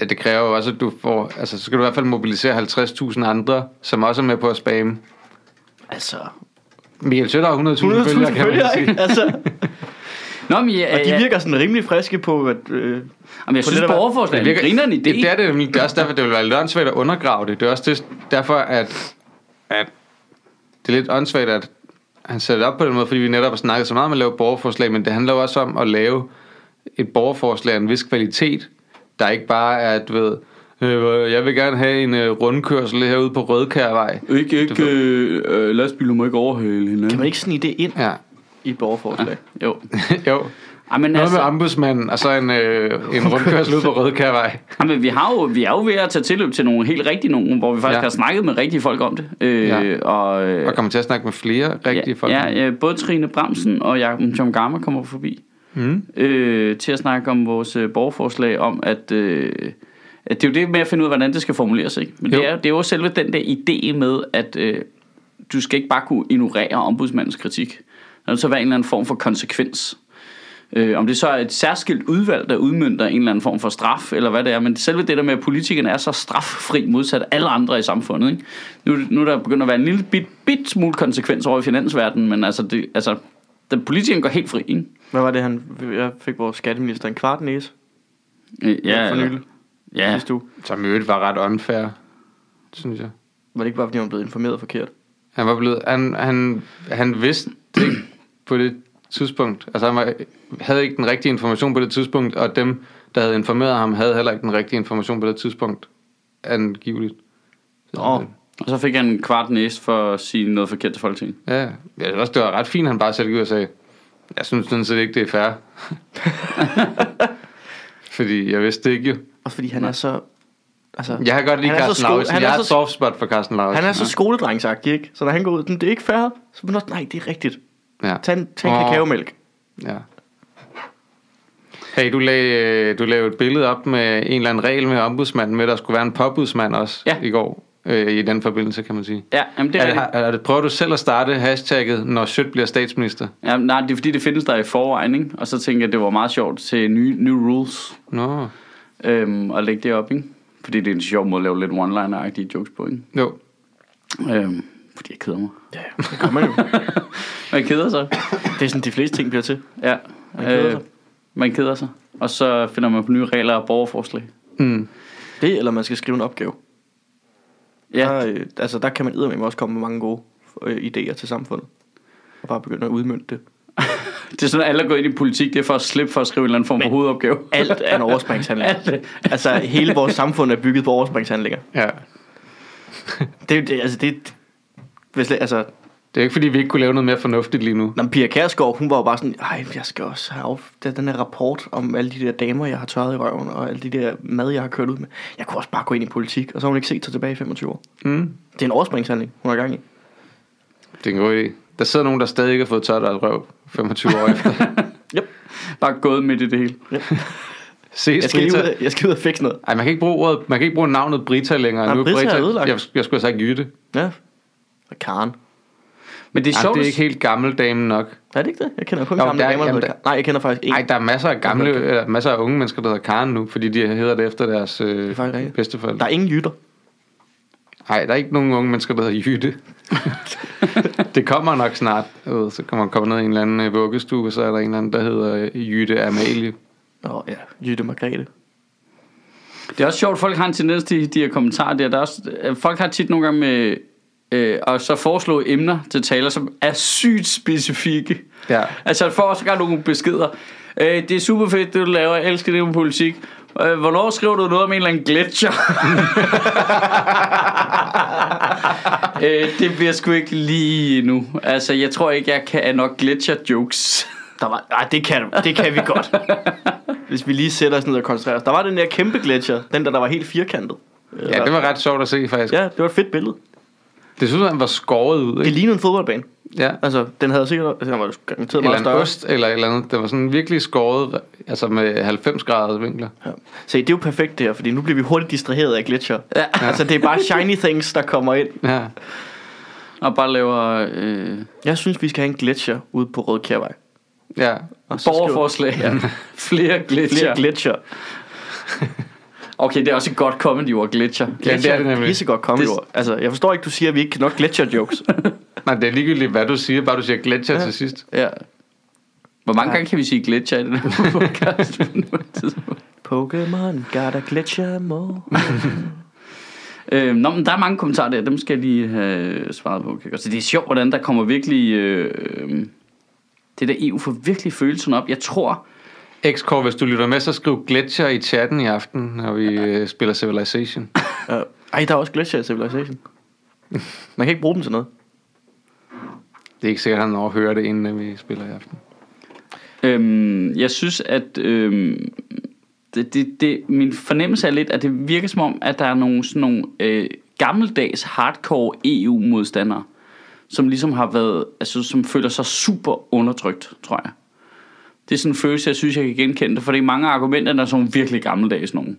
Ja, det kræver jo også, at du får... Altså, så skal du i hvert fald mobilisere 50.000 andre, som også er med på at spamme.
Altså,
Michael Sødt har 100.000
100.000
følgere, kan man sige.
Altså,
Nå, men ja,
og de virker sådan rimelig friske på, at... Øh,
Jamen, jeg
på
synes,
det
borgerforslag er en griner en idé.
Det, det er det. Det er også derfor, det vil være lidt åndssvagt at undergrave det. Det er også det, derfor, at, at det er lidt åndssvagt, at han sætter det op på den måde, fordi vi netop har snakket så meget om at lave borgerforslag, men det handler jo også om at lave et borgerforslag af en vis kvalitet, der ikke bare er, at du ved, øh, jeg vil gerne have en øh, rundkørsel herude på Rødkærvej.
Ikke, ikke øh, øh, lastbiler må ikke overhale hinanden.
kan man ikke snige det ind
Ja,
i et borgerforslag?
Jo.
jo.
Ej, men
Noget
altså,
med ombudsmanden, og så en, øh, en rundkørsel ude på Rødkærvej.
ej, men vi, har jo, vi er jo ved at tage tilløb til nogle helt rigtige nogen, hvor vi faktisk
Ja.
ja. har snakket med rigtige folk om det. Øh,
Ja.
og, øh,
Og kommer til at snakke med flere rigtige
ja,
folk.
Ja, ja, både Trine Bremsen og Jacob John Gamma kommer forbi.
Mm.
øh, til at snakke om vores øh, borgerforslag om, at, øh, at det er jo det med at finde ud af, hvordan det skal formuleres. Ikke? Men
Jo.
det er, det er jo selve den der idé med, at øh, du skal ikke bare kunne ignorere ombudsmandens kritik. Der er så være en eller anden form for konsekvens. Øh, om det så er et særskilt udvalg, der udmyndter en eller anden form for straf, eller hvad det er. Men selve det der med, at politikerne er så straffri modsat alle andre i samfundet. Ikke? Nu, nu er der begyndt at være en lille bit, bit smule konsekvens over i finansverdenen, men altså, det, altså den politikeren går helt fri. Ikke?
Hvad var det, han... Jeg fik vores skatteminister en kvart næse
Øh, Ja,
for nylig
Ja,
sidste uge.
Som i øvrigt var ret unfair, synes jeg.
Var det ikke bare, fordi han var blevet informeret forkert?
Han var blevet, han, han, han vidste det på det tidspunkt. Altså han var, havde ikke den rigtige information på det tidspunkt, og dem, der havde informeret ham, havde heller ikke den rigtige information på det tidspunkt. Angiveligt. Så,
Nå.
Og så fik han en kvart næse for at sige noget forkert til Folketinget.
Ja, jeg synes også, det var ret fint, han bare selv gik ud og sagde, jeg synes sådan set ikke, det er fair. Fordi jeg vidste det ikke jo.
Også fordi han er så... Altså,
Jeg har godt lide
Han er så
Carsten
sko-
Lauritsen.
han
Jeg
er
har et
så-
soft spot for Carsten Lauritsen.
han er så skoledrengsagtig, ikke? Så når han går ud, "Men det er ikke fair. Så man også, nej, det er rigtigt.
ja.
Tag en, tag en
Åh.
kakaomælk.
Ja. Hey, du lagde, du lavede et billede op med en eller anden regel med ombudsmanden, med at der skulle være en påbudsmand også
Ja.
i går. Øh, I den forbindelse, kan man sige.
Ja, jamen det er,
Er,
rigtigt.
er, er det, prøver du selv at starte hashtagget, når Sødt bliver statsminister?
Ja, nej, det er fordi, det findes der i forvejen, ikke? Og så tænker jeg, at det var meget sjovt til nye, new rules
Nå,
øhm, at lægge det op, ikke? Fordi det er en sjov måde at lave lidt one-liner-agtige jokes på, ikke?
jo.
Øhm, fordi jeg keder mig.
Ja, det gør man jo.
Man keder sig.
det er sådan, de fleste ting bliver til.
Ja.
Man keder sig.
man keder sig. Og så finder man på nye regler og borgerforslag.
Mm.
Det, eller man skal skrive en opgave.
Ja,
Der, øh, altså, der kan man eddermame også komme med mange gode øh, idéer til samfundet. Og bare begynde at udmønte det.
det er sådan, at alle er gået ind i politik, det er for at slippe for at skrive en eller anden form for hovedopgave.
Alt er en overspringshandling.
Alt.
altså, hele vores samfund er bygget på overspringshandlinger.
Ja.
Det er jo det, altså, det, hvis, altså,
Det er ikke, fordi vi ikke kunne lave noget mere fornuftigt lige nu.
når Pia Kærsgaard, hun var jo bare sådan, ej, jeg skal også have af, det- den her rapport om alle de der damer, jeg har tørret i røven, og alle de der mad, jeg har kørt ud med. Jeg kunne også bare gå ind i politik, og så har hun ikke set sig tilbage i 25 år.
Mm.
Det er en overspringshandling, hun har gang i.
Det er en god idé. Der sidder nogen, der stadig ikke har fået tørt deres røv 25 år efter.
Yep.
Bare gået midt i det hele.
Ses
Jeg skal, lige ud,
Brita.
af- jeg skal ud og fikse noget.
Ej, man kan ikke bruge ordet, man kan ikke bruge navnet Brita længere.
Nej,
nu
Brita er ødelagt.
jeg, jeg skulle have sagt Jytte.
Ja. Og Karen.
Men det er sjovt.
det er ikke helt gammel nok.
Er det ikke det? Jeg kender kun
Jo,
gamle
der er-
damer, der
jamen,
Karen. Nej, jeg kender faktisk en.
Nej, der er masser af gamle, eller masser af unge mennesker, der hedder Karen nu, fordi de hedder det efter deres
er
øh,
rigtigt.
bedsteforældre.
Der er ingen jytter.
Nej, der er ikke nogen unge mennesker, der hedder Jytte. det kommer nok snart. Jeg ved, så kan man komme ned i en eller anden øh, vuggestue, og så er der en eller anden, der hedder øh, Jytte Amalie.
Nå ja, Jytte Margrethe.
Det er også sjovt, folk har en tendens til de her kommentarer der. der er også, folk har tit nogle gange med øh, og så foreslå emner til taler, som er sygt specifikke.
Ja.
Altså, jeg får også gang nogle beskeder. Øh, det er super fedt, det du laver. Jeg elsker det med politik. Øh, hvornår skriver du noget om en eller anden gletscher? øh, det bliver sgu ikke lige nu. Altså, jeg tror ikke, jeg kan nok gletscher jokes.
Der var, ej, det kan, det kan vi godt. Hvis vi lige sætter os ned og koncentrerer os. Der var den der kæmpe gletscher, den der, der var helt firkantet.
Ja, det var ret sjovt at se, faktisk. Ja,
det var et fedt billede.
Det synes han var skåret ud,
Det
ikke?
lignede en fodboldbane.
Ja.
Altså, den havde sikkert, altså, den var garanteret
Eller
meget
en
større.
ost, eller et eller andet. Det var sådan virkelig skåret, altså med 90 graders vinkler.
Ja. Se, det er jo perfekt det her, fordi nu bliver vi hurtigt distraheret af gletscher.
Ja.
Altså, det er bare shiny things, der kommer ind.
Ja.
Og bare laver øh,
Jeg synes, vi skal have en gletscher ude på Rødkærvej.
Ja.
Og
borgerforslag. Ja. Flere gletscher.
Flere gletscher.
Okay, det er også et godt comedy ord, gletscher.
Ja, det er det nemlig.
Godt
Det-
Altså, jeg forstår ikke, du siger, at vi ikke kan nok gletscher jokes.
Nej, det er ligegyldigt, hvad du siger, bare du siger gletscher
Ja.
til sidst.
Ja. Hvor mange
Ja.
gange kan vi sige gletscher i den her podcast?
Pokémon got a gletscher more.
øh, nå, men der er mange kommentarer der, dem skal jeg lige have svaret på. Godt se. det er sjovt, hvordan der kommer virkelig... Øh, øh, det der EU får virkelig følelsen op. Jeg tror...
X-Core, hvis du lytter med, så skriv gletscher i chatten i aften, når vi øh, spiller Civilization.
Uh, ej, der er også gletscher i Civilization. Man kan ikke bruge dem til noget.
Det er ikke sikkert, at han høre det, inden vi spiller i aften.
Øhm, jeg synes, at øhm, det, det, det, min fornemmelse er lidt, at det virker som om, at der er nogle, sådan nogle øh, gammeldags hardcore EU-modstandere, som ligesom har været, altså som føler sig super undertrykt, tror jeg. Det er sådan en følelse, jeg synes, jeg kan genkende det, fordi mange af argumenterne er sådan nogle virkelig gammeldags nogen.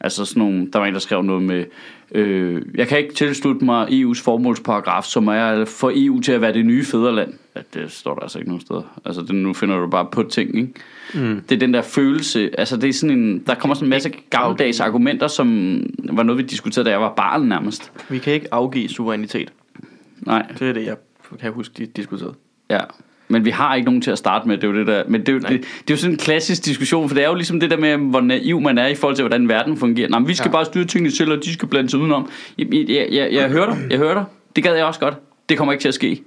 Altså sådan nogle, der var en, der skrev noget med, øh, jeg kan ikke tilslutte mig EU's formålsparagraf, som er at få EU til at være det nye fædreland. Ja, det står der altså ikke nogen steder. Altså det, nu finder du bare på ting, ikke? Mm. Det er den der følelse, altså det er sådan en, der kommer sådan en masse gammeldags argumenter, som var noget, vi diskuterede, da jeg var barn nærmest.
Vi kan ikke afgive suverænitet.
Nej,
Det er det, jeg kan huske, de diskuterede.
ja. Men vi har ikke nogen til at starte med, det er jo det der. Men det er jo, det, det er jo sådan en klassisk diskussion, for det er jo ligesom det der med, hvor naiv man er i forhold til, hvordan verden fungerer. Men vi skal ja. Bare styre tingene selv, og de skal blande sig udenom. Jeg, jeg, jeg, jeg, jeg hører dig, jeg hører dig. Det gad jeg også godt. Det kommer ikke til at ske.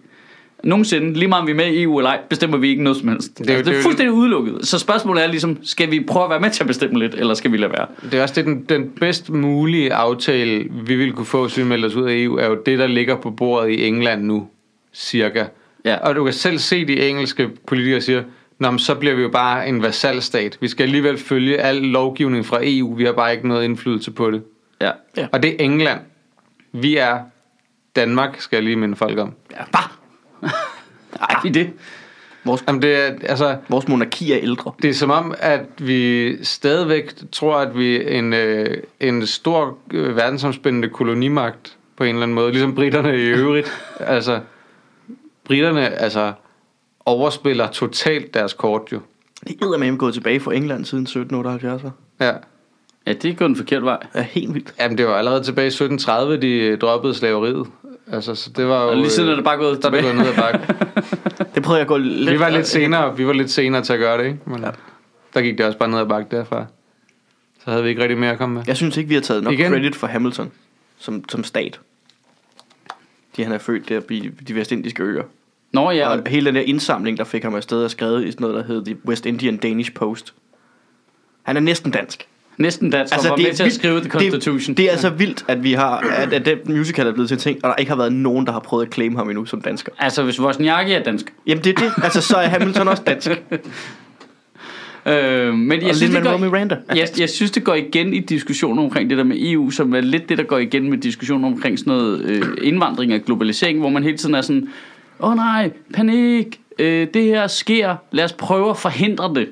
Nogensinde, lige meget om vi er med i EU eller ej, bestemmer vi ikke noget som helst. Det
er
altså, det
er
fuldstændig udelukket. Så spørgsmålet er ligesom, skal vi prøve at være med til at bestemme lidt, eller skal vi lade være?
Det er også det, den, den bedst mulige aftale, vi ville kunne få, hvis vi melder os ud af EU, er jo det, der ligger på bordet i England nu, cirka.
Ja.
Og du kan selv se, de engelske politikere siger, Nå, men så bliver vi jo bare en vasalstat. Vi skal alligevel følge al lovgivning fra EU. Vi har bare ikke noget indflydelse på det.
Ja.
Ja.
Og det er England. Vi er Danmark, skal jeg lige minde folk om.
ja bare. Ej, vi er det.
Vores,
Jamen, det er, altså,
vores monarki er ældre.
det er som om, at vi stadigvæk tror, at vi er en, øh, en stor øh, verdensomspændende kolonimagt på en eller anden måde. Ligesom britterne i øvrigt. altså, britterne altså, overspiller totalt deres kort jo.
Det er med gået tilbage fra England siden 1778. var.
Ja.
Ja, det er gået den forkerte vej.
Det er helt vildt.
Jamen, det var allerede tilbage i 1730, de øh, droppede slaveriet. Altså, så det var jo...
Og lige siden er
øh,
det bare gået
der er det
tilbage.
gået ned ad bakke.
Det prøvede jeg at gå lidt...
vi var lidt senere, vi var lidt senere til at gøre det, ikke? Men
Ja.
ja. der gik det også bare ned ad bakke derfra. Så havde vi ikke rigtig mere at komme med.
Jeg synes ikke, vi har taget nok
Igen?
credit for Hamilton som, som stat. De han er født der på de vestindiske øer.
Nå ja,
Ja.
og
Og hele den der indsamling, der fik ham afsted og skrevet i sådan noget, der hed The West Indian Danish Post. Han er næsten dansk.
næsten dansk, altså, var med til at skrive The Constitution.
Det, det er altså vildt, at vi har, at, at den musical er blevet til en ting, og der ikke har været nogen, der har prøvet at claim ham endnu som dansker.
Altså, hvis Wozniacki er dansk.
Jamen det er det. Altså så er Hamilton også dansk.
Øh, men jeg
og
synes, det går,
Miranda.
jeg, jeg synes, det går igen i diskussionen omkring det der med EU, som er lidt det, der går igen med diskussionen omkring sådan noget øh, indvandring og globalisering, hvor man hele tiden er sådan, åh oh, nej, panik, øh, det her sker, lad os prøve at forhindre det.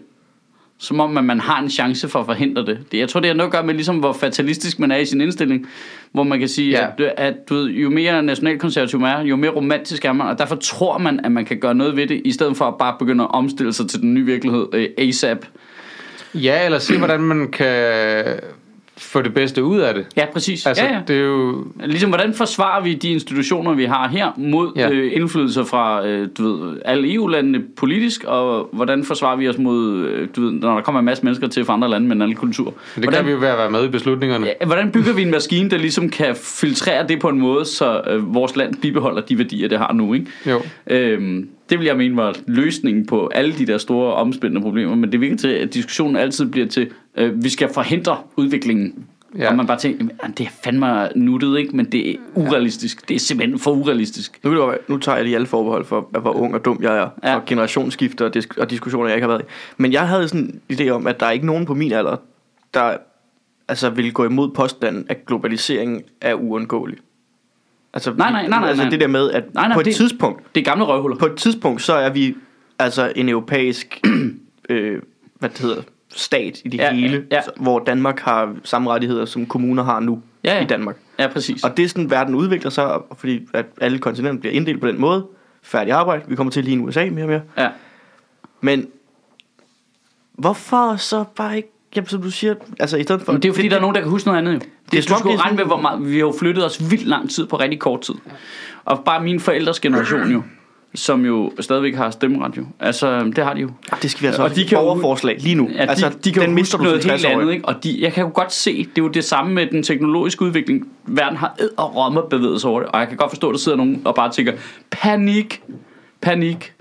Som om, at man har en chance for at forhindre det. jeg tror, det har noget at gøre med, ligesom, hvor fatalistisk man er i sin indstilling. Hvor man kan sige,
Ja.
ja. at, at du ved, jo mere nationalkonservativ man er, jo mere romantisk er man. Og derfor tror man, at man kan gøre noget ved det, i stedet for at bare begynde at omstille sig til den nye virkelighed øh, ASAP.
Ja, eller se, hvordan man kan få det bedste ud af det.
Ja, præcis.
Altså,
ja, ja.
det er jo...
Ligesom, hvordan forsvarer vi de institutioner, vi har her, mod
Ja.
øh, indflydelser fra øh, du ved, alle EU-landene politisk, og hvordan forsvarer vi os mod, øh, du ved, når der kommer en masse mennesker til fra andre lande med en anden kultur?
Det
hvordan,
kan vi jo ved at være med i beslutningerne.
ja, hvordan bygger vi en maskine, der ligesom kan filtrere det på en måde, så øh, vores land bibeholder de værdier, det har nu, ikke?
Jo.
Øhm, det vil jeg mene var løsningen på alle de der store omspændende problemer, men det virker til, at diskussionen altid bliver til, øh, vi skal forhindre udviklingen.
Ja.
Ja. Og man bare tænker, "Jamen, det er fandme nuttet, ikke? men det er urealistisk. Det er simpelthen for urealistisk.
Nu, det være- nu tager jeg lige alle forbehold for, at hvor ung og dum jeg er, ja.
Ja.
og generationsskifte og, disk- og diskussioner, jeg ikke har været i. Men jeg havde sådan en idé om, at der er ikke nogen på min alder, der altså, vil gå imod påstanden, at globaliseringen er uundgåelig. Altså,
Nej, nej, nej, nej,
altså
nej.
det der med, at
Nej, nej,
på et
det-
tidspunkt,
Det er gamle røvhuller.
på et tidspunkt, så er vi altså en europæisk øh, hvad det hedder, stat i det
Ja,
hele,
ja.
så- hvor Danmark har samme rettigheder, som kommuner har nu
Ja, ja.
i Danmark.
Ja, præcis.
Og det er sådan, verden udvikler sig, fordi at alle kontinenter bliver inddelt på den måde. Færdig arbejde. Vi kommer til lige i USA mere og mere.
Ja.
Men hvorfor så bare ikke, jamen, som du siger, altså i stedet for...
Men det er jo fordi, der er nogen, der kan huske noget andet jo. Det,
er
du
det er
regne med, hvor meget, vi har jo flyttet os vildt lang tid på rigtig kort tid. Og bare mine forældres generation jo, som jo stadigvæk har stemmeret jo. Altså, det har de jo.
Ah, det skal vi altså
Og de kan jo-
borgerforslag lige nu.
Ja, de,
altså,
de kan
den
jo
mister du
noget helt
60-årig.
andet, ikke? Og de, jeg kan jo godt se, det er jo det samme med den teknologiske udvikling. Verden har ed og romme bevæget sig over det, og jeg kan godt forstå, at der sidder nogen og bare tænker, panik, panik.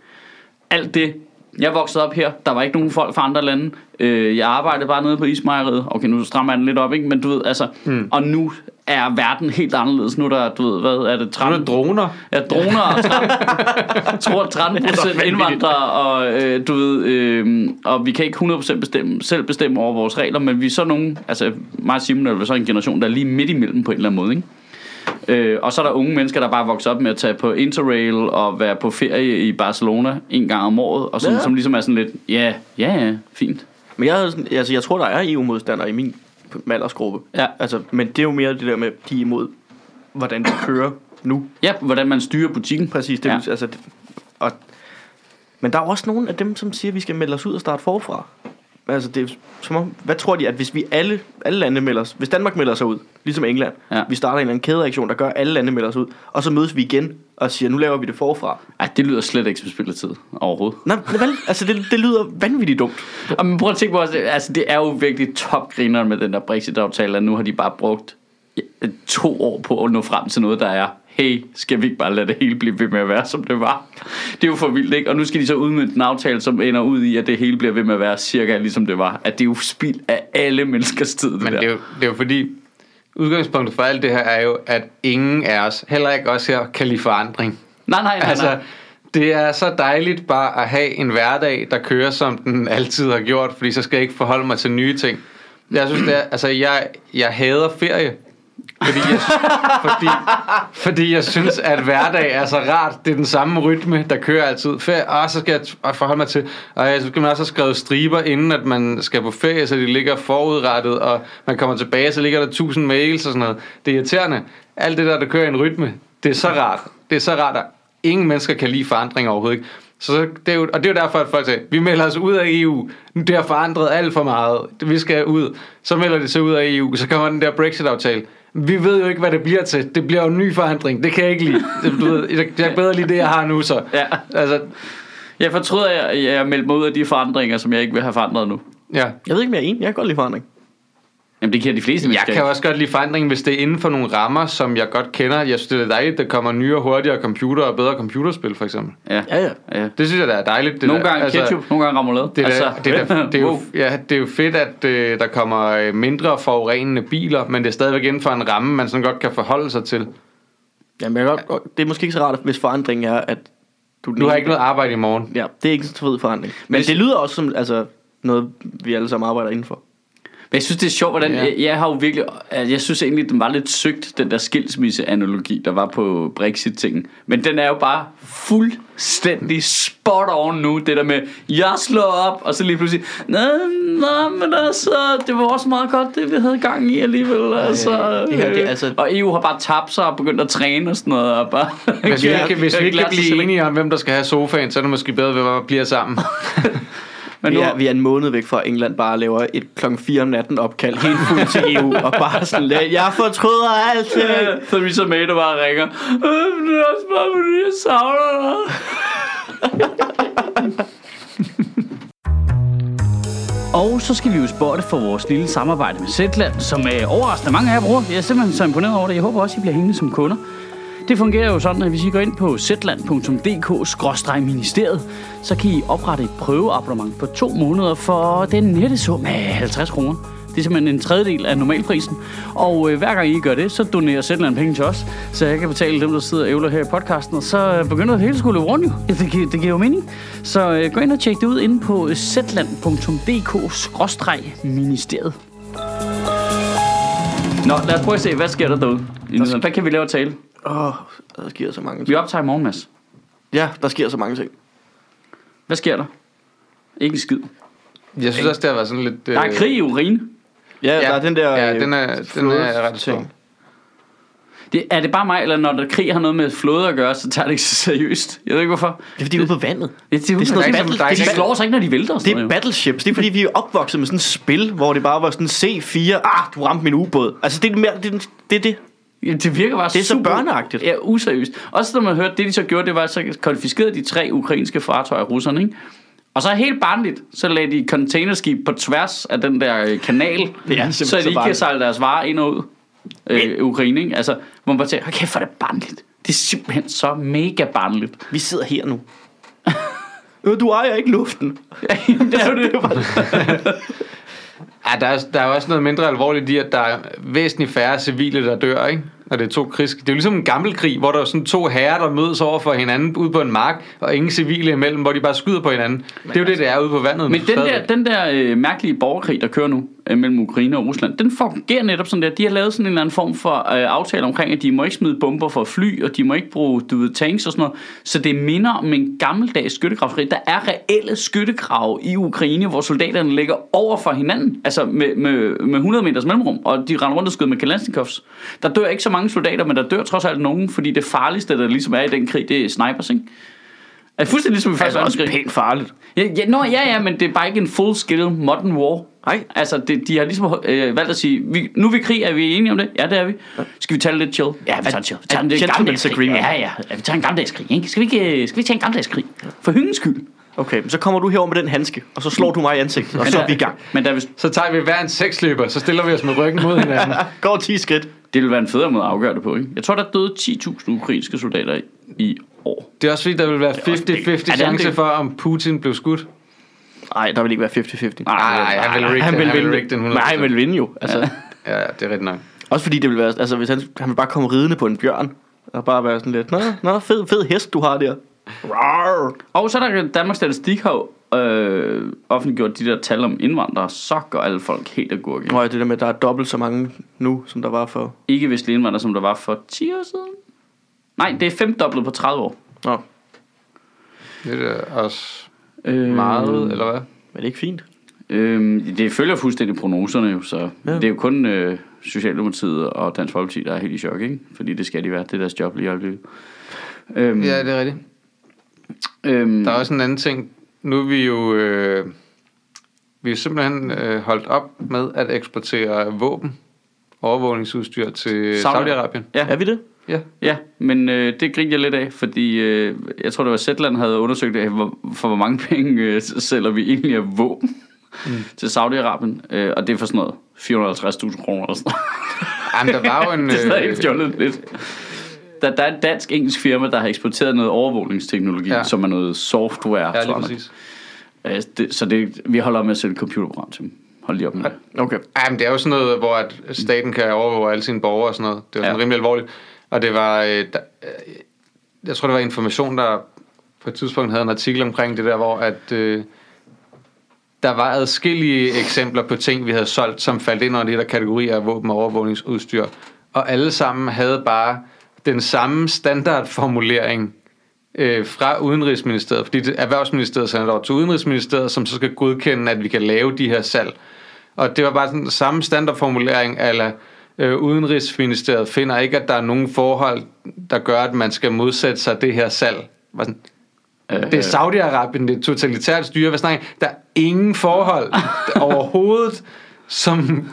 Alt det, jeg voksede op her, der var ikke nogen folk fra andre lande. Øh, jeg arbejdede bare nede på ismejeriet. Okay, nu strammer jeg den lidt op, ikke? Men du ved, altså, mm. og nu er verden helt anderledes. Nu er der, du ved, hvad er det,
Nu er
13,
droner.
Ja, droner og 13, tror 13 procent indvandrere, og øh, du ved, øh, og vi kan ikke 100% bestemme, selv bestemme over vores regler, men vi er så nogen, altså mig og Simon er så en generation, der er lige midt imellem på en eller anden måde, ikke? Øh, og så er der unge mennesker, der bare vokser op med at tage på Interrail og være på ferie i Barcelona en gang om året, og sådan,
ja.
som ligesom er sådan lidt, ja, ja, ja, fint.
Men jeg, altså, jeg tror, der er EU-modstandere i min aldersgruppe.
Ja.
Altså, men det er jo mere det der med, de er imod, hvordan det kører nu.
Ja, hvordan man styrer butikken.
Præcis. Det,
Ja.
altså, det, og, men der er også nogle af dem, som siger, at vi skal melde os ud og starte forfra. Altså, det er som om, hvad tror de, at hvis vi alle, alle lande melder os, hvis Danmark melder sig ud, ligesom England,
Ja.
vi starter en eller anden kædereaktion, der gør, at alle lande melder sig ud, og så mødes vi igen og siger, nu laver vi det forfra.
Ej, det lyder slet ikke som spild af tid overhovedet.
Nej, vel, altså det, det lyder vanvittigt dumt.
Og men prøv at tænke på, også, altså det er jo virkelig topgriner med den der Brexit-aftale, at nu har de bare brugt ja, to år på at nå frem til noget, der er, hey, skal vi ikke bare lade det hele blive ved med at være, som det var? Det er jo for vildt, ikke? Og nu skal de så udmønte en aftale, som ender ud i, at det hele bliver ved med at være cirka ligesom det var. At det er jo spild af alle menneskers tid, det
Men
der.
det er, jo, det er jo fordi, udgangspunktet for alt det her er jo, at ingen af os, heller ikke os her, kan lide forandring.
Nej, nej, nej,
Altså,
nej.
det er så dejligt bare at have en hverdag, der kører, som den altid har gjort, fordi så skal jeg ikke forholde mig til nye ting. Jeg synes, det er, altså, jeg, jeg hader ferie. Fordi jeg, fordi, fordi jeg synes, at hverdag er så rart. Det er den samme rytme, der kører altid. Ferie, og så skal jeg forholde mig til, og så skal man også have skrevet striber, inden at man skal på ferie, så de ligger forudrettet, og man kommer tilbage, så ligger der tusind mails og sådan noget. Det er irriterende. Alt det der, der kører i en rytme, det er så rart. Det er så rart, at ingen mennesker kan lide forandring overhovedet ikke. Så det er jo, og det er jo derfor, at folk siger, vi melder os ud af EU. Det har forandret alt for meget. Vi skal ud. Så melder det sig ud af EU. Så kommer den der Brexit-aftale. Vi ved jo ikke, hvad det bliver til. Det bliver jo en ny forandring. Det kan jeg ikke lide. Det, du ved, jeg, jeg kan bedre lide det, jeg har nu så.
Ja.
Altså,
Jeg fortryder, at jeg, jeg meldte mig ud af de forandringer, som jeg ikke vil have forandret nu.
ja.
Jeg ved ikke, om jeg er enig. Jeg kan godt lide forandring.
Jamen, det kan de fleste
Jeg kan også godt lide forandring, hvis det er inden for nogle rammer, som jeg godt kender. Jeg synes, det er dejligt, at der kommer nye og hurtigere computer og bedre computerspil, for eksempel.
Ja.
Ja, ja.
Det synes jeg, der er dejligt. Det
Nogle
der.
gange ketchup, nogle gange remoulade.
Det er, altså, det, er, da- det, er jo,
wow.
ja, det er jo fedt, at øh, der kommer øh, mindre forurenende biler, men det er stadigvæk inden for en ramme, man sådan godt kan forholde sig til.
Jamen, jeg godt, det er måske ikke så rart, hvis forandringen er, at du...
Du har ikke noget arbejde i morgen.
Ja, det er ikke så fed forandring. Men
Hvis-
det lyder også som altså, noget, vi alle sammen arbejder indenfor.
Men jeg synes, det er sjovt, hvordan...
Ja.
Jeg, jeg har jo virkelig... Jeg synes egentlig, den var lidt søgt, den der skilsmisse-analogi, der var på Brexit-tingen. Men den er jo bare fuldstændig spot on nu. Det der med, jeg slår op, og så lige pludselig... Nej, nej, men altså, det var også meget godt, det vi havde gang i alligevel. Altså,
det her, det er
øh,
altså-
Og EU har bare tabt sig og begyndt at træne og sådan noget. Og bare,
Hvis vi,
Ja,
ikke, hvis vi ikke kan blive enige om, hvem der skal have sofaen, så er det måske bedre, at vi bliver sammen.
Men
Vi
nu,
er, vi er en måned væk fra, at England bare laver et klokken 4 om natten opkald helt fuldt til EU, og bare sådan, lidt, jeg fortryder alt.
Ja, Theresa May, der bare ringer. Øh, Det er også bare, fordi jeg savner dig. Og så skal vi jo spotte for vores lille samarbejde med Zetland, som er overraskende mange af jer bruger. Jeg er simpelthen så imponeret over det. Jeg håber også, I bliver hængende som kunder. Det fungerer jo sådan, at hvis I går ind på zland.dk-ministeriet, så kan I oprette et prøveabonnement på to måneder for den nette sum af 50 kroner. Det er simpelthen en tredjedel af normalprisen. Og øh, hver gang I gør det, så donerer Zetland penge til os, så jeg kan betale dem, der sidder og ævler her i podcasten. Og så øh, begynder det hele skulle rundt jo. Ja, det, gi- det giver jo mening. Så øh, gå ind og tjek det ud inde på zland.dk-ministeriet. Nå, lad os prøve at se, hvad sker der derude? Hvad kan vi lave at tale?
Åh, oh, der sker så mange
Vi
ting.
optager i morgen, Mads.
Ja, der sker så mange ting.
Hvad sker der? Ikke en skid.
Jeg synes også, det har været sådan lidt...
Der er krig i Ukraine.
Ja, ja der er den der...
Ja,
øh,
den er, den er ret stor.
ting.
Det, er det bare mig, eller når der krig har noget med flåde at gøre, så tager det ikke så seriøst? Jeg ved ikke hvorfor.
Det er fordi, ude på vandet.
Det, det, det,
sådan noget
det,
battle- er
de slår sig ikke, når de vælter. og
Det er
noget,
battleships. Det er fordi, vi er opvokset med sådan et spil, hvor det bare var sådan C4. Ah, du ramte min ubåd. Altså, det er mere, det, er- det, er det.
Ja, det virker bare
Det er så
super,
børneagtigt.
Ja, useriøst. Også når man hørte, det de så gjorde, det var så konfiskerede de tre ukrainske fartøjer af russerne, ikke? Og så helt barnligt, så lagde de containerskib på tværs af den der øh, kanal,
er
så de
så
ikke kan sejle deres varer ind og ud øh, Ukraine, ikke? Altså, hvor man bare tænker, okay, for det er barnligt. Det er simpelthen så mega barnligt.
Vi sidder her nu. Du ejer ikke luften.
det er jo det.
Ja, der er, der er også noget mindre alvorligt i, at der er væsentligt færre civile, der dør, ikke? Og det er to krigs... Det er jo ligesom en gammel krig, hvor der er sådan to herrer, der mødes over for hinanden ude på en mark, og ingen civile imellem, hvor de bare skyder på hinanden. Det er jo det, det er ude på vandet.
Men
nu
den der, den der øh, mærkelige borgerkrig, der kører nu øh, mellem Ukraine og Rusland, den fungerer netop sådan der. De har lavet sådan en eller anden form for øh, aftale omkring, at de må ikke smide bomber for fly, og de må ikke bruge du ved, tanks og sådan noget. Så det minder om en gammeldags skyttegravskrig. Der er reelle skyttegrave i Ukraine, hvor soldaterne ligger over for hinanden, altså med, med, med 100 meters mellemrum, og de render rundt og skyder med Kalashnikovs. Der dør ikke så mange soldater, men der dør trods alt nogen, fordi det farligste, der ligesom er i den krig, det er snipers, ikke? Er det fuldstændig ligesom i første
Altså også pænt farligt.
Ja, ja, nå, ja, ja, men det er bare ikke en full-scale modern war.
Nej.
Altså, det, de har ligesom øh, valgt at sige, vi, nu er vi i krig, er vi enige om det? Ja, det er vi. Skal vi tage lidt chill? Ja, vi tager chill. Vi tager
gentleman's
gammeldags krig. Ja, ja, vi tager en gammeldags krig, ikke? Skal vi ikke, øh, skal vi tage en gammeldags krig? For hyggens skyld.
Okay, men så kommer du herover med den handske, og så slår du mig i ansigtet, og så er vi i gang.
Men der, vil-
Så tager vi hver en seksløber, så stiller vi os med ryggen mod hinanden.
Går 10 skridt.
det vil være en federe måde at afgøre det på, ikke? Jeg tror, der døde 10.000 ukrainske soldater i år.
Det er også fordi, der vil være
også det.
50-50
Ja, det er
chance for, om Putin blev skudt.
Nej, der vil ikke være 50-50.
Nej,
han vil rigge
han vil
han vil den 100%.
Nej, han vil vinde jo. Altså,
Ja, det er rigtigt nok.
Også fordi det vil være, altså hvis han, han vil bare komme ridende på en bjørn, og bare være sådan lidt, nå, nå fed, fed hest du har der. Rar.
Og så er der Danmarks Statistik har øh, offentliggjort de der tal om indvandrere, så går alle folk helt agurke.
Nå, ja, det der med, at der er dobbelt så mange nu, som der var for...
ikke-vestlige indvandrere, som der var for 10 år siden. Nej, det er femdoblet på 30 år.
Nå,
Det er da også
Øh,
meget, eller hvad?
er det ikke fint?
Øh, det følger fuldstændig prognoserne jo, så
Ja.
det er jo kun øh, Socialdemokratiet og Dansk Folkeparti, der er helt i chok, ikke? Fordi det skal de være, det er deres job lige i øjeblikket. Øhm,
Ja, det er rigtigt.
øhm,
Der er også en anden ting. Nu er vi jo... Øh, vi er simpelthen øh, holdt op med at eksportere våben, overvågningsudstyr til
Saudi-
Saudi-Arabien.
Ja.
Er vi det?
Ja.
Ja, men øh, det griner jeg lidt af, fordi øh, jeg tror, det var Zetland havde undersøgt, øh, hvor, for hvor mange penge øh, sælger vi egentlig af våben mm. til Saudi-Arabien, øh, og det er for sådan noget 450.000 kroner eller sådan.
Jamen, der var jo en...
det er stadig
øh,
fjollet lidt. Der, der er et dansk-engelsk firma, der har eksporteret noget overvågningsteknologi,
Ja.
som er noget software.
Ja, lige
tror jeg.
præcis.
Øh, det, så det, vi holder med at sælge computerprogram til dem. Hold lige op med det.
Okay.
Jamen, det er jo sådan noget, hvor at staten kan overvåge alle sine borgere og sådan noget. Det er jo sådan
Ja.
rimelig alvorligt. Og det var... Øh, der, øh, jeg tror, det var information, der på et tidspunkt havde en artikel omkring det der, hvor at... Øh, der var adskillige eksempler på ting, vi havde solgt, som faldt ind under de der kategorier af våben og overvågningsudstyr. Og alle sammen havde bare den samme standardformulering øh, fra Udenrigsministeriet, fordi det, Erhvervsministeriet sender det over til Udenrigsministeriet, som så skal godkende, at vi kan lave de her salg. Og det var bare den samme standardformulering, eller øh, Udenrigsministeriet finder ikke, at der er nogen forhold, der gør, at man skal modsætte sig det her salg. Sådan, det er Saudi-Arabien, det er totalitært styre. Hvad snakker? Der er ingen forhold overhovedet, som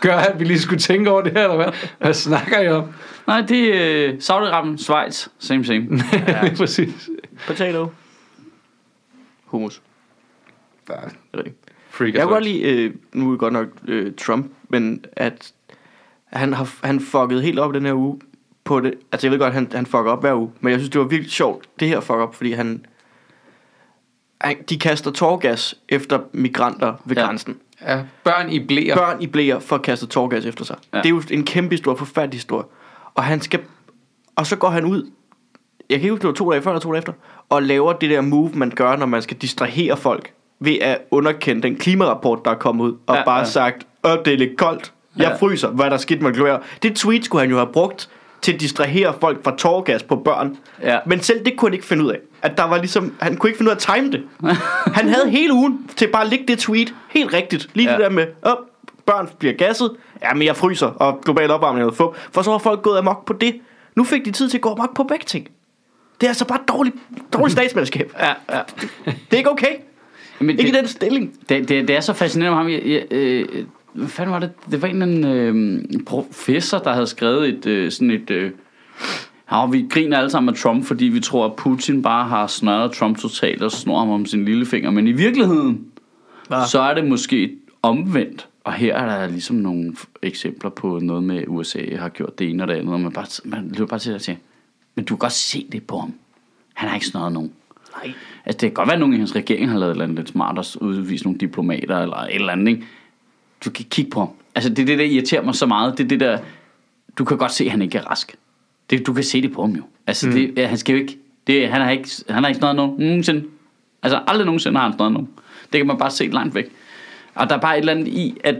gør, at vi lige skulle tænke over det her, eller hvad? Hvad snakker I om?
Nej, det er øh, Saudi-Arabien, Schweiz, same same.
Ja. Præcis.
Potato. Hummus.
Freak
Jeg
as
kan godt lide, øh, nu er det godt nok øh, Trump, men at han har han fucket helt op den her uge på det. Altså jeg ved godt, han, han fucker op hver uge, men jeg synes, det var virkelig sjovt, det her fuck op, fordi han, han de kaster tårgas efter migranter ved
Ja.
grænsen.
Ja, børn i blæer.
Børn i blæer for at kaste tårgas efter sig.
Ja.
Det er jo en kæmpe historie, forfærdelig historie. Og han skal, og så går han ud, jeg kan ikke huske, det var to dage før eller to dage efter, og laver det der move, man gør, når man skal distrahere folk, ved at underkende den klimarapport, der er kommet ud, og
Ja,
bare
ja.
sagt, øh, det er lidt koldt, jeg fryser, hvad er der skidt med glør. Det tweet skulle han jo have brugt til at distrahere folk fra tårgas på børn.
Ja.
Men selv det kunne han ikke finde ud af. At der var ligesom, han kunne ikke finde ud af at time det. han havde hele ugen til bare at lægge det tweet helt rigtigt. Lige
Ja.
det der med, op, børn bliver gasset, ja, men jeg fryser, og global opvarmning er fup. For så var folk gået amok på det. Nu fik de tid til at gå amok på begge ting. Det er altså bare dårligt, dårligt statsmandskab.
ja, ja.
Det er ikke okay.
Men
Ikke i den stilling.
Det, det, det er så fascinerende med ham. Jeg, jeg, øh, hvad fanden var det? Det var en eller anden øh, professor, der havde skrevet et øh, sådan et... Øh, Ja, vi griner alle sammen af Trump, fordi vi tror, at Putin bare har snørret Trump totalt og snor ham om sin lillefinger. Men i virkeligheden,
Hva?
så er det måske omvendt. Og her er der ligesom nogle eksempler på noget med USA har gjort det ene og det andet. Og man, bare, man løber bare til at sige, men du kan godt se det på ham. Han har ikke snørret nogen.
Nej.
Altså, det kan godt være, at nogen i hans regering har lavet et eller andet lidt smart og udvist nogle diplomater eller et eller andet, ikke? Du kan kigge på ham. Altså, det er det, der irriterer mig så meget. Det er det der... Du kan godt se, at han ikke er rask. Det, du kan se det på ham jo. Altså, mm. det, han skal jo ikke... Det, han, har ikke han har ikke snøjet nogen nogensinde. Altså, aldrig nogensinde har han snøjet nogen. Det kan man bare se langt væk. Og der er bare et eller andet i, at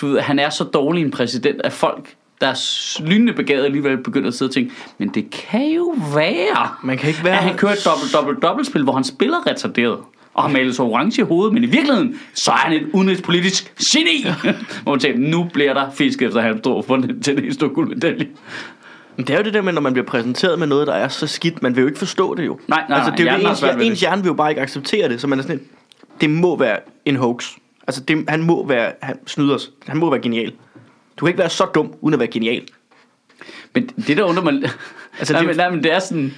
du ved, han er så dårlig en præsident, at folk, der er lynende begavet alligevel, begynder at sidde og tænke, men det kan jo være,
Man kan ikke være-
at han kører et dobbelt, dobbelt, dobbeltspil, hvor han spiller retarderet og har malet sig orange i hovedet, men i virkeligheden, så er han et udenrigspolitisk geni. hvor man tænker, nu bliver der fisk efter halv stor for den til næste guldmedalje.
Men det er jo det der med, når man bliver præsenteret med noget, der er så skidt, man vil jo ikke forstå det jo.
Nej, nej,
altså, det er jo det, ens, ens
det.
hjerne vil jo bare ikke acceptere det, så man er sådan det må være en hoax. Altså, det, han må være, han snyder os. Han må være genial. Du kan ikke være så dum, uden at være genial.
Men det der undrer mig...
Altså,
Altså, nej,
det-
men, nej, men det er sådan...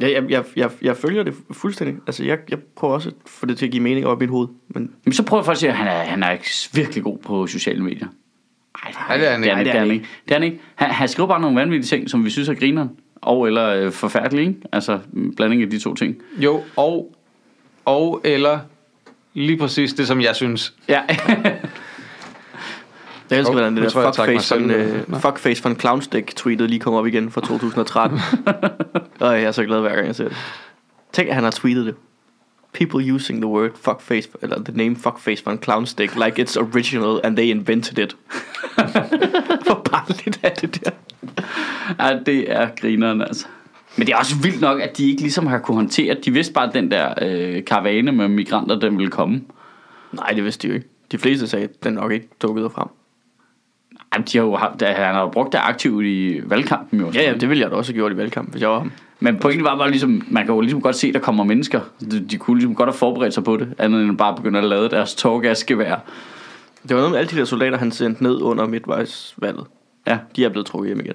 Jeg, jeg, jeg, jeg, jeg følger det fuldstændig. Altså, jeg, jeg prøver også at få det til at give mening op i mit hoved. Men
Men så prøver jeg faktisk at sige, at han er, han er ikke virkelig god på sociale medier. Nej,
det er han ikke.
Det er han ikke. Det er han ikke. Han, han skriver bare nogle vanvittige ting, som vi synes er grineren. Og eller øh, forfærdelige, ikke? Altså, blanding af de to ting.
Jo, og, og eller lige præcis det, som jeg synes.
Ja.
jeg elsker, hvordan det der fuckface von,
selv. Nå.
øh, fuckface von Clownstick tweetet lige kommer op igen fra 2013. Og jeg er så glad hver gang jeg ser det. Tænk, at han har tweetet det. People using the word fuckface, eller the name fuckface von Clownstick, like it's original and they invented it. Hvor barnligt er det der?
ja, det er grineren, altså. Men det er også vildt nok, at de ikke ligesom har kunne håndtere. De vidste bare, at den der øh, karavane med migranter, den ville komme.
Nej, det vidste de jo ikke. De fleste sagde, at den nok ikke dukkede frem.
Jamen, de har jo haft, han har jo brugt det aktivt i valgkampen jo.
Ja, ja, det ville jeg da også have gjort i valgkamp, hvis jeg var ham.
Men pointen var bare ligesom, man kan jo ligesom godt se, at der kommer mennesker. De, de kunne ligesom godt have forberedt sig på det, andet end bare begynde at lade deres tårgasgevær.
Det var noget med alle de der soldater, han sendte ned under midtvejsvalget.
Ja.
De er blevet trukket hjem igen.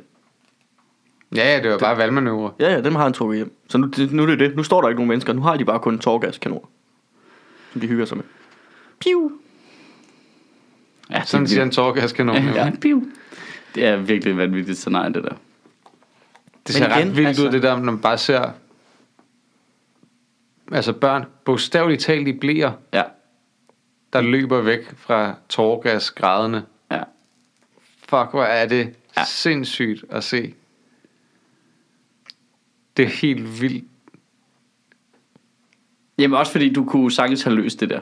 Ja, ja, det var bare valgmanøvre.
Ja, ja, dem har han trukket hjem. Så nu, det, nu er det det. Nu står der ikke nogen mennesker. Nu har de bare kun tårgaskanoner. Som de hygger sig med. Piu.
Ja
Sådan siger en tårgaskanon.
Ja,
Ja.
Piu. Det er virkelig et vanvittigt scenarie, det der.
Det ser
Men igen,
ret vildt
altså-
ud, det der, når man bare ser... Altså børn, bogstaveligt talt i blæer,
Ja.
der løber væk fra tårgasgraderne.
Ja.
Fuck, hvor er det
ja.
sindssygt at se. Det er helt vildt.
Jamen også fordi du kunne sagtens have løst det der.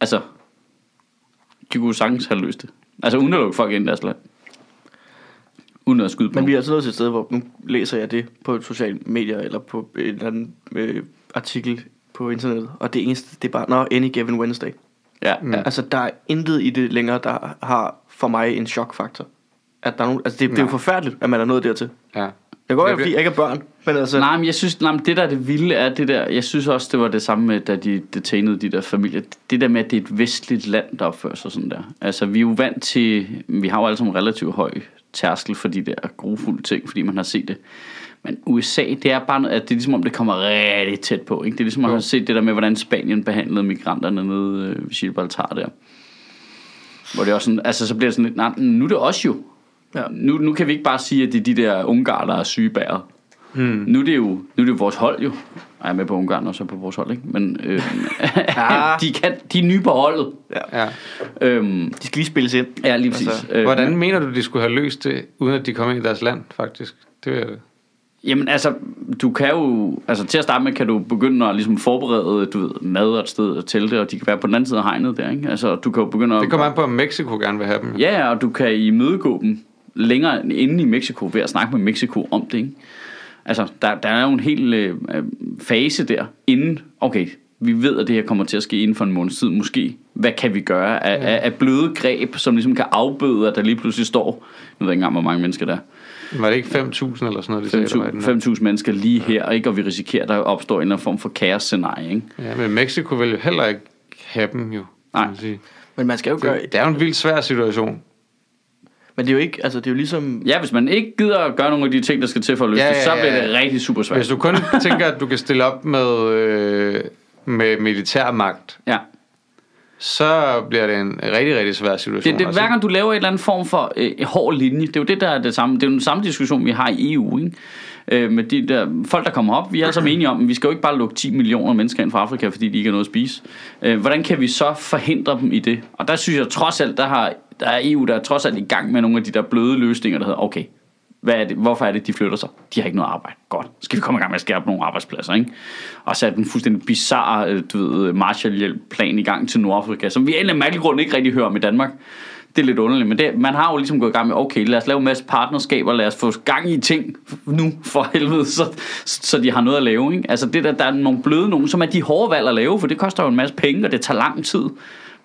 Altså, de kunne sagtens have løst det. Altså, uden at lukke folk ind i deres land. Uden at skyde på
Men vi er altså nået til et sted, hvor nu læser jeg det på sociale medier, eller på en eller anden øh, artikel på internettet, og det eneste, det er bare, nå, any given Wednesday.
Ja,
Mm.
ja.
Altså, der er intet i det længere, der har for mig en chokfaktor. At der er nogen, altså, det, det er jo forfærdeligt, at man er nået dertil.
Ja.
Jeg
Det
være, fordi jeg ikke er børn, men altså...
Nej, men jeg synes, nej, men det der er det vilde er det der, jeg synes også, det var det samme med, da de detainede de der familier. Det der med, at det er et vestligt land, der opfører sig sådan der. Altså, vi er jo vant til, vi har jo alle sammen relativt høj tærskel for de der grufulde ting, fordi man har set det. Men USA, det er bare noget, at det er ligesom om, det kommer rigtig tæt på. Ikke? Det er ligesom, at man har set det der med, hvordan Spanien behandlede migranterne nede øh, ved Gibraltar der. Hvor det også sådan, altså så bliver det sådan lidt, nej, nu er det også jo.
Ja.
Nu, nu kan vi ikke bare sige, at det er de der ungarer, der er syge bærer.
Hmm.
Nu er det jo nu er det jo vores hold jo. Jeg er med på Ungarn også er på vores hold, ikke? Men øh, de, kan, de er nye på holdet.
Ja.
Øhm,
De skal lige spilles ind.
ja, lige præcis.
Altså,
øh,
Hvordan mener du, de skulle have løst det, uden at de kom ind i deres land, faktisk? Det vil jeg...
Jamen altså, du kan jo, altså til at starte med, kan du begynde at ligesom forberede, du ved, mad og et sted at telte, og de kan være på den anden side af hegnet der, ikke? Altså, du kan jo begynde at...
Det kommer an på, om Mexico gerne vil have dem.
Ja, ja, og du kan imødegå dem længere inde i Mexico ved at snakke med Mexico om det, ikke? Altså, der, der er jo en hel øh, fase der, inden, okay, vi ved, at det her kommer til at ske inden for en måneds tid, måske. Hvad kan vi gøre af, af, af bløde greb, som ligesom kan afbøde, at der lige pludselig står, jeg ved ikke engang, hvor mange mennesker der er,
Var det ikke 5.000 eller sådan noget, de sagde, der var i den her?
5.000 mennesker lige her, ikke? og vi risikerer, at der opstår en eller anden form for kaos-scenarie. Ikke?
Ja, men Mexico vil jo heller ikke have dem, jo.
Nej.
man sige.
Men man skal jo gøre...
Det, det er jo en vildt svær situation.
Men det er jo ikke... Altså, det er jo ligesom...
Ja, hvis man ikke gider at gøre nogle af de ting, der skal til for at løse
Ja,
det, så
ja, ja,
bliver
ja.
det rigtig super svært.
Hvis du kun tænker, at du kan stille op med, øh, med militærmagt,
Ja.
så bliver det en rigtig, rigtig svær situation.
Det, det,
også.
hver gang du laver en eller anden form for øh, hård linje, det er jo det, der er det samme. Det er jo den samme diskussion, vi har i EU, ikke? Øh, med de der folk, der kommer op. Vi er alle sammen enige om, at vi skal jo ikke bare lukke 10 millioner mennesker ind fra Afrika, fordi de ikke har noget at spise. Øh, hvordan kan vi så forhindre dem i det? Og der synes jeg trods alt, der, har, der er EU, der er trods alt i gang med nogle af de der bløde løsninger, der hedder, okay, hvad er det, hvorfor er det, de flytter sig? De har ikke noget arbejde. Godt. Skal vi komme i gang med at skabe nogle arbejdspladser, ikke? Og sætte en fuldstændig bizarre, øh, du ved, øh, Marshall-plan i gang til Nordafrika, som vi af en eller anden mærkelig grund ikke rigtig hører om i Danmark. Det er lidt underligt, men det, man har jo ligesom gået i gang med, okay, lad os lave en masse partnerskaber, lad os få gang i ting nu, for helvede, så, så de har noget at lave, ikke? Altså det der, der er nogle bløde nogen, som er de hårde valg at lave, for det koster jo en masse penge, og det tager lang tid.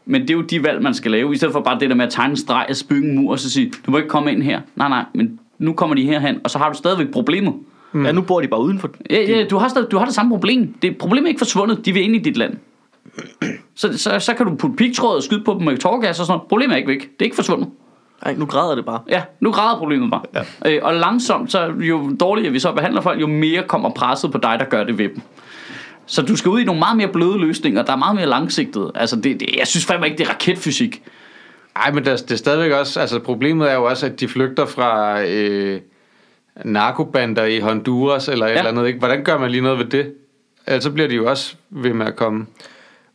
Men det er jo de valg, man skal lave, i stedet for bare det der med at tegne en streg og bygge en mur, og så sige, du må ikke komme ind her. Nej, nej, men nu kommer de herhen, og så har du stadigvæk problemet.
Mm. Ja, nu bor de bare udenfor.
Ja, ja, du, har stadig, du har det samme problem. Det problemet er ikke forsvundet, de vil ind i dit land. Så, så, så kan du putte pigtråd og skyde på dem med tårgas og sådan noget. Problemet er ikke væk. Det er ikke forsvundet.
Nej, nu græder det bare.
Ja, nu græder problemet bare. Ja. Øh, og langsomt, så jo dårligere vi så behandler folk, jo mere kommer presset på dig, der gør det ved dem. Så du skal ud i nogle meget mere bløde løsninger, der er meget mere langsigtede. Altså, det, det, jeg synes fandme ikke, det er raketfysik.
Ej, men der, det er stadigvæk også, altså problemet er jo også, at de flygter fra øh, narkobander i Honduras eller et
Ja.
eller andet, ikke? Hvordan gør man lige noget ved det? Ellers så bliver de jo også ved med at komme.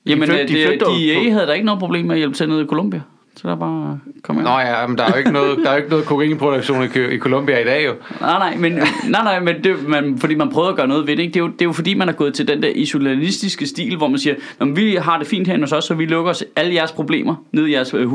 Jamen, øh,
de
det,
flygter jo
de,
på-
de havde da ikke noget problem med at hjælpe til nede i Colombia. Så der er bare kom ind.
Nå ja, men der er jo ikke noget, der er jo ikke noget kokainproduktion i, i Colombia i dag jo.
Nej, nej, men, nej, nej, men det, man, fordi man prøver at gøre noget ved det, ikke? Det, er jo, det er jo fordi, man er gået til den der isolationistiske stil, hvor man siger, Nå, men vi har det fint herinde hos os, så vi lukker os alle jeres problemer ned i jeres øh.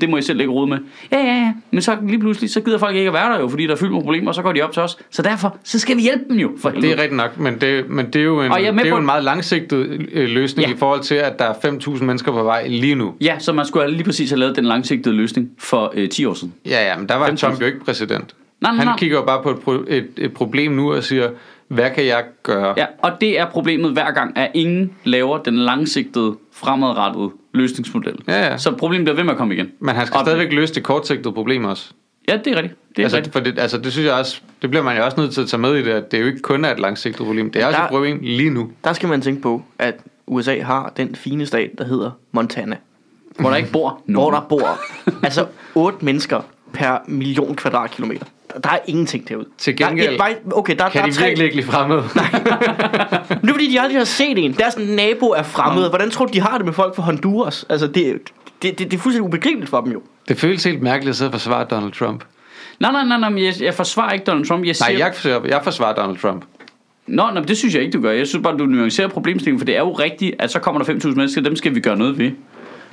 Det må I selv ikke rode med. Ja, ja, ja. Men så lige pludselig, så gider folk ikke at være der jo, fordi der er fyldt med problemer, og så går de op til os. Så derfor, så skal vi hjælpe dem jo. For
Det er rigtigt nok, men det, men det er jo en, det er jo en meget langsigtet øh, løsning
Ja.
i forhold til, at der er 5.000 mennesker på vej lige nu.
Ja, så man skulle lige præcis have lavet den langsigtede løsning for øh, 10 år siden.
Ja, ja, men der var
5.000.
Trump jo ikke præsident.
Nej, nej,
Han
nej.
kigger jo bare på et, pro- et, et problem nu og siger, hvad kan jeg gøre?
Ja, og det er problemet hver gang, at ingen laver den langsigtede, fremadrettede løsningsmodel.
Ja, ja.
Så problemet bliver ved med at komme igen.
Men han skal
Og-
stadigvæk løse det kortsigtede problem også.
Ja, det er rigtigt. Det er
Altså,
rigtigt.
for det, altså, det synes jeg også, det bliver man jo også nødt til at tage med i det, at det er jo ikke kun er et langsigtet problem, det er også
Der-
et problem lige nu.
Der skal man tænke på, at USA har den fine stat, der hedder Montana.
Hvor der ikke bor nogen.
Hvor der bor altså 8 mennesker per million kvadratkilometer. Der- er ingenting derude.
Til
Der er
gengæld
et okay, der,
Kan
der
de
er tre,
virkelig ikke lide fremmed?
Men det er fordi, de aldrig har set en. Deres nabo er fremmed. Hvordan tror du, de har det med folk fra Honduras? Altså, det, det, det, det er fuldstændig ubegribeligt for dem jo.
Det føles helt mærkeligt at sidde og forsvare Donald Trump.
Nej, nej, nej, nej, men jeg, jeg forsvarer ikke Donald Trump. Jeg siger,
Nej, jeg forsvarer, jeg forsvarer Donald Trump.
Nå, nej, det synes jeg ikke, du gør. Jeg synes bare, du nuancerer problemstillingen, for det er jo rigtigt, at så kommer der 5.000 mennesker, dem skal vi gøre noget ved.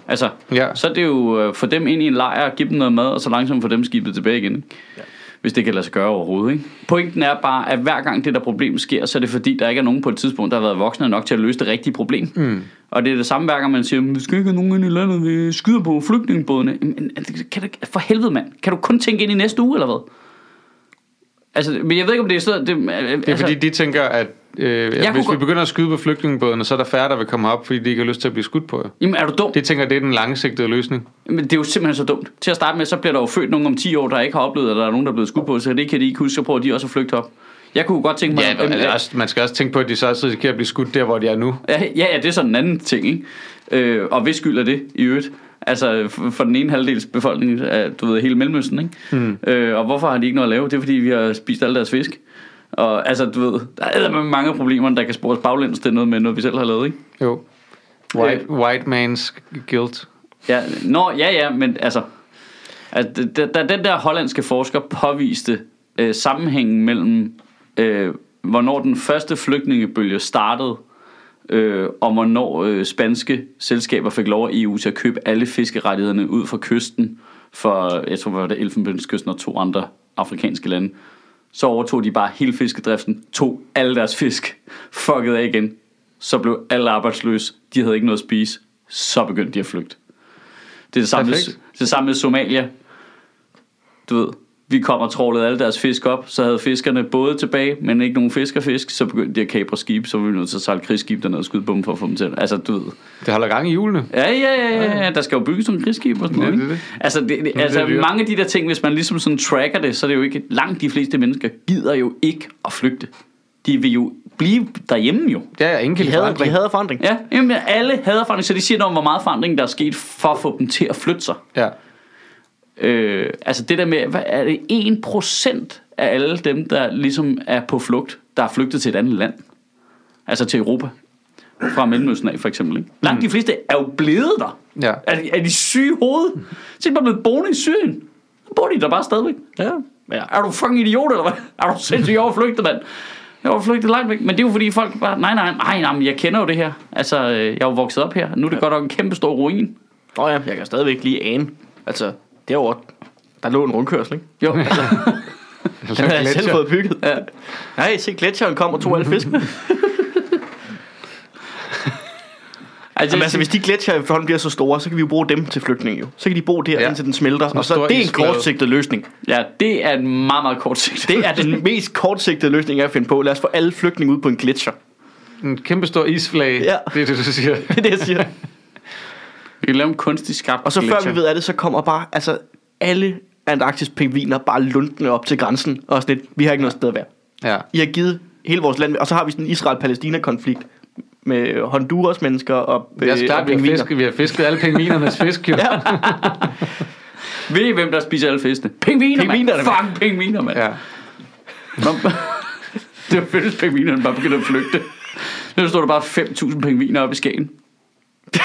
Altså,
Ja.
så er det jo øh, få dem ind i en lejr, give dem noget mad, og så langsomt få dem skibet tilbage igen. Ikke? Ja. Hvis det kan lade sig gøre overhovedet. Ikke? Pointen er bare, at hver gang det der problem sker, så er det fordi, der ikke er nogen på et tidspunkt, der har været voksne nok til at løse det rigtige problem. Mm. Og det er det samme hver gang, man siger, "Men vi skal ikke have nogen ind i landet, vi skyder på flygtningebådene. Men, kan du, for helvede, mand. Kan du kun tænke ind i næste uge, eller hvad? Altså, men jeg ved ikke, om det er sådan... Det,
Det er
altså,
fordi, de tænker, at øh, at
kunne
hvis vi begynder at skyde på flygtningebådene, så er der færre, der vil komme op, fordi de ikke har lyst til at blive skudt på.
Jamen, er du dum?
De tænker, at det er den langsigtede løsning.
Men det er jo simpelthen så dumt. Til at starte med, så bliver der jo født nogen om 10 år, der ikke har oplevet, at der er nogen, der er blevet skudt på, så det kan de ikke huske, så prøver de også at flygte op. Jeg kunne godt tænke mig...
Ja,
Jamen,
altså, også, man skal også tænke på, at de så også risikerer at blive skudt der, hvor de er nu.
Ja, ja, ja, det er sådan en anden ting, ikke? Øh, og hvis skyld er det i øvrigt? Altså for den ene halvdels befolkning af, du ved, hele Mellemøsten, ikke? Mm. Øh, og hvorfor har de ikke noget at lave? Det er fordi, vi har spist alle deres fisk. Og altså, du ved, der er mange problemer, der kan spores baglæns. Det er noget med noget, vi selv har lavet, ikke?
Jo. White, white man's guilt.
Ja, nå, ja, ja, men altså... altså da, da den der hollandske forsker påviste øh, sammenhængen mellem, øh, hvornår den første flygtningebølge startede, øh, og hvornår øh, spanske selskaber fik lov af EU til at købe alle fiskerettighederne ud fra kysten, for, jeg tror, det var det Elfenbenskysten og to andre afrikanske lande, så overtog de bare hele fiskedriften, tog alle deres fisk, fuckede af igen, så blev alle arbejdsløse, de havde ikke noget at spise, så begyndte de at flygte. Det er det samme, med, det samme med Somalia. Du ved, vi kom og trålede alle deres fisk op, så havde fiskerne både tilbage, men ikke nogen fiskerfisk, så begyndte de at kapre skib, så vi nødt til at sejle krigsskib dernede og skyde på dem for at få dem til. Altså, du ved.
Det holder gang i julene.
Ja, ja, ja, ja, ja. der skal jo bygges nogle krigsskib og sådan
Ja,
noget.
det er
ikke?
det.
Altså, det, det, altså
dyrt.
mange af de der ting, hvis man ligesom sådan tracker det, så er det jo ikke, langt de fleste mennesker gider jo ikke at flygte. De vil jo blive derhjemme jo.
Det er ingen
De havde, de havde forandring.
Ja, jamen, alle hader forandring, så de siger noget om, hvor meget forandring der er sket for at få dem til at flytte sig.
Ja.
Øh, altså det der med, hvad er det 1% af alle dem, der ligesom er på flugt, der er flygtet til et andet land? Altså til Europa. Fra Mellemøsten af for eksempel. Ikke? Langt de fleste er jo blevet der.
Ja.
Er de, er de syge i hovedet? Så er de bare blevet boende i Syrien. Så bor de der bare stadigvæk.
Ja. ja.
Er du fucking idiot, eller hvad? Er du sindssygt overflygtet, mand? Jeg var flygtet langt væk, men det er jo fordi folk bare, nej, nej, nej, nej, jeg kender jo det her. Altså, øh, jeg er jo vokset op her. Nu er det godt nok en kæmpe stor ruin.
Nå ja, jeg kan stadigvæk lige ane. Altså, derovre, der lå en rundkørsel, ikke?
Jo, altså,
Den har jeg selv fået bygget.
ja.
Nej, se, gletsjeren kom og tog alle fisken.
Altså,
Jamen, altså, hvis de gletsjer efterhånden bliver så store, så kan vi jo bruge dem til flygtninge jo. Så kan de bo der,
Ja.
indtil den smelter. Og så det er en kortsigtet løsning.
Ja, det er en meget, meget kort sigt.
Det er den mest kortsigtede løsning, jeg kan finde på. Lad os få alle flygtninge ud på en gletsjer.
En kæmpe stor isflag.
Ja.
Det er det, du siger.
Det er det, jeg siger.
Vi kan lave en kunstig skabt
Og så før
gletsjer.
vi ved af det, så kommer bare, altså, alle Antarktis pingviner bare lundende op til grænsen. Og sådan lidt, vi har ikke noget sted at være.
Ja.
I har givet hele vores land, og så har vi sådan en Israel-Palæstina-konflikt med Honduras mennesker og,
Det er også
øh,
klart, vi har,
pingviner.
fisket, vi har fisket alle pingvinernes fisk, jo.
Ja.
Ved I, hvem der spiser alle fiskene? Pingviner,
Pingvinerne,
mand. Fuck pingviner, mand.
ja.
Ja. det var fedt, hvis pingvinerne bare begyndte at flygte. Nu står der bare 5.000 pingviner op i Skagen.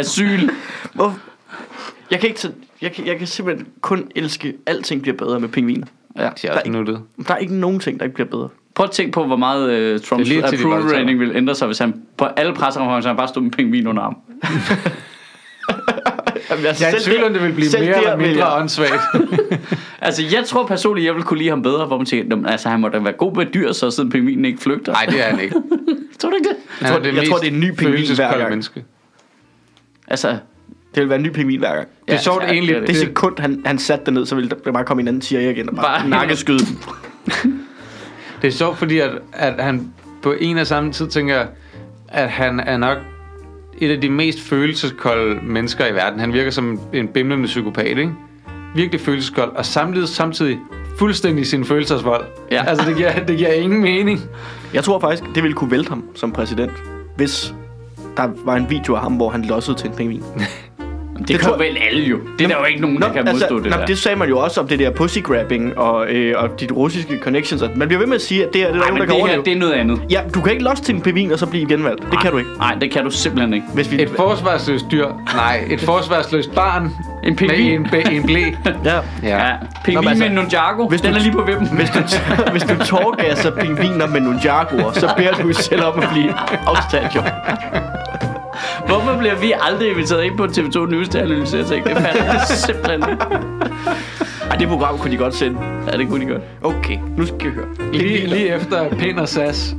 Asyl.
Hvor... Jeg kan, ikke tage, jeg, kan, jeg kan simpelthen kun elske, alting bliver bedre med pingviner.
Ja.
Det er også nuttet.
Der er ikke nogen ting, der ikke bliver bedre.
Prøv at tænke på, hvor meget uh, Trumps
Det
approval rating ville ændre sig, hvis han på alle pressekonferencer han bare stod med pingvin under armen.
Jamen, altså,
Jeg er i tvivl, om det vil blive mere eller mindre
jeg-
åndssvagt.
Altså, jeg tror personligt, jeg vil kunne lide ham bedre, hvor man tænker, "Nå, men altså, han må da være god med dyr, så siden pingvinen ikke flygter.
Nej, det er han ikke.
Tror du ikke det?
Han
tror-
det
jeg tror, det er en ny pingvin hver gang.
menneske.
Altså,
Det vil være en ny pingvin hver gang.
Det er sjovt
ja,
egentlig.
det er
Det sekund, han, han satte det ned, så ville der bare komme en anden tiger igen og bare,
Bare-
nakkeskyde.
Det er sjovt, fordi at, at han på en og samme tid tænker, at han er nok et af de mest følelseskolde mennesker i verden. Han virker som en bimlende psykopat, ikke? Virkelig følelseskold, og samtidig, samtidig fuldstændig sin følelsesvold.
Ja.
Altså, det giver, det giver ingen mening.
Jeg tror faktisk, det ville kunne vælte ham som præsident, hvis der var en video af ham, hvor han lossede til en pingvin.
det,
Det
det
tror-
kan vel alle jo. Det er der jo ikke nogen, der kan modstå det
nå,
der.
det sagde man jo også om det der pussy grabbing og, øh, og de russiske connections. og Man bliver ved med at sige, at det er, det er der nogen, der kan
det her,
overleve.
det er noget andet.
Ja, du kan ikke losse til en pingvin og så blive genvalgt. Det kan du ikke.
Nej, det kan du simpelthen ikke.
Hvis vi,
Et forsvarsløst dyr. Nej, et forsvarsløst barn.
En pingvin.
Med en, en blæ.
ja.
Ja, pingvin
Nå, men altså,
med en Nunjago,
hvis
den
du-
er lige på vippen.
Hvis du, hvis du tårgasser pingviner med jaguar, så beder du selv om at blive afstand, jo.
Hvorfor bliver vi aldrig inviteret ind på TV2 News til at analysere ting? Det fatter jeg simpelthen ikke.
Ej, det program kunne de godt sende.
Ja, det kunne de godt.
Okay, nu skal vi høre.
Lige, lige efter Pind og Sas.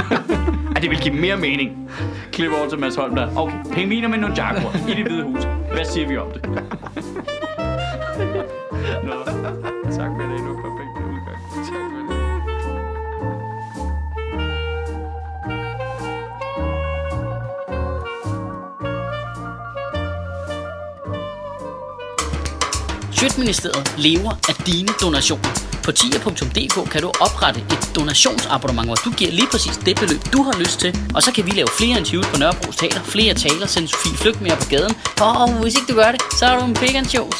Ej, det vil give mere mening.
Klip over til Mads Holm der. Okay, pingviner med nogle jaguar i det hvide hus. Hvad siger vi om det?
Sjøtministeriet lever af dine donationer. På tier.dk kan du oprette et donationsabonnement, hvor du giver lige præcis det beløb, du har lyst til. Og så kan vi lave flere interviews på Nørrebro Teater, flere taler, sende Sofie Flygt mere på gaden. Og hvis ikke du gør det, så er du en vegan shows.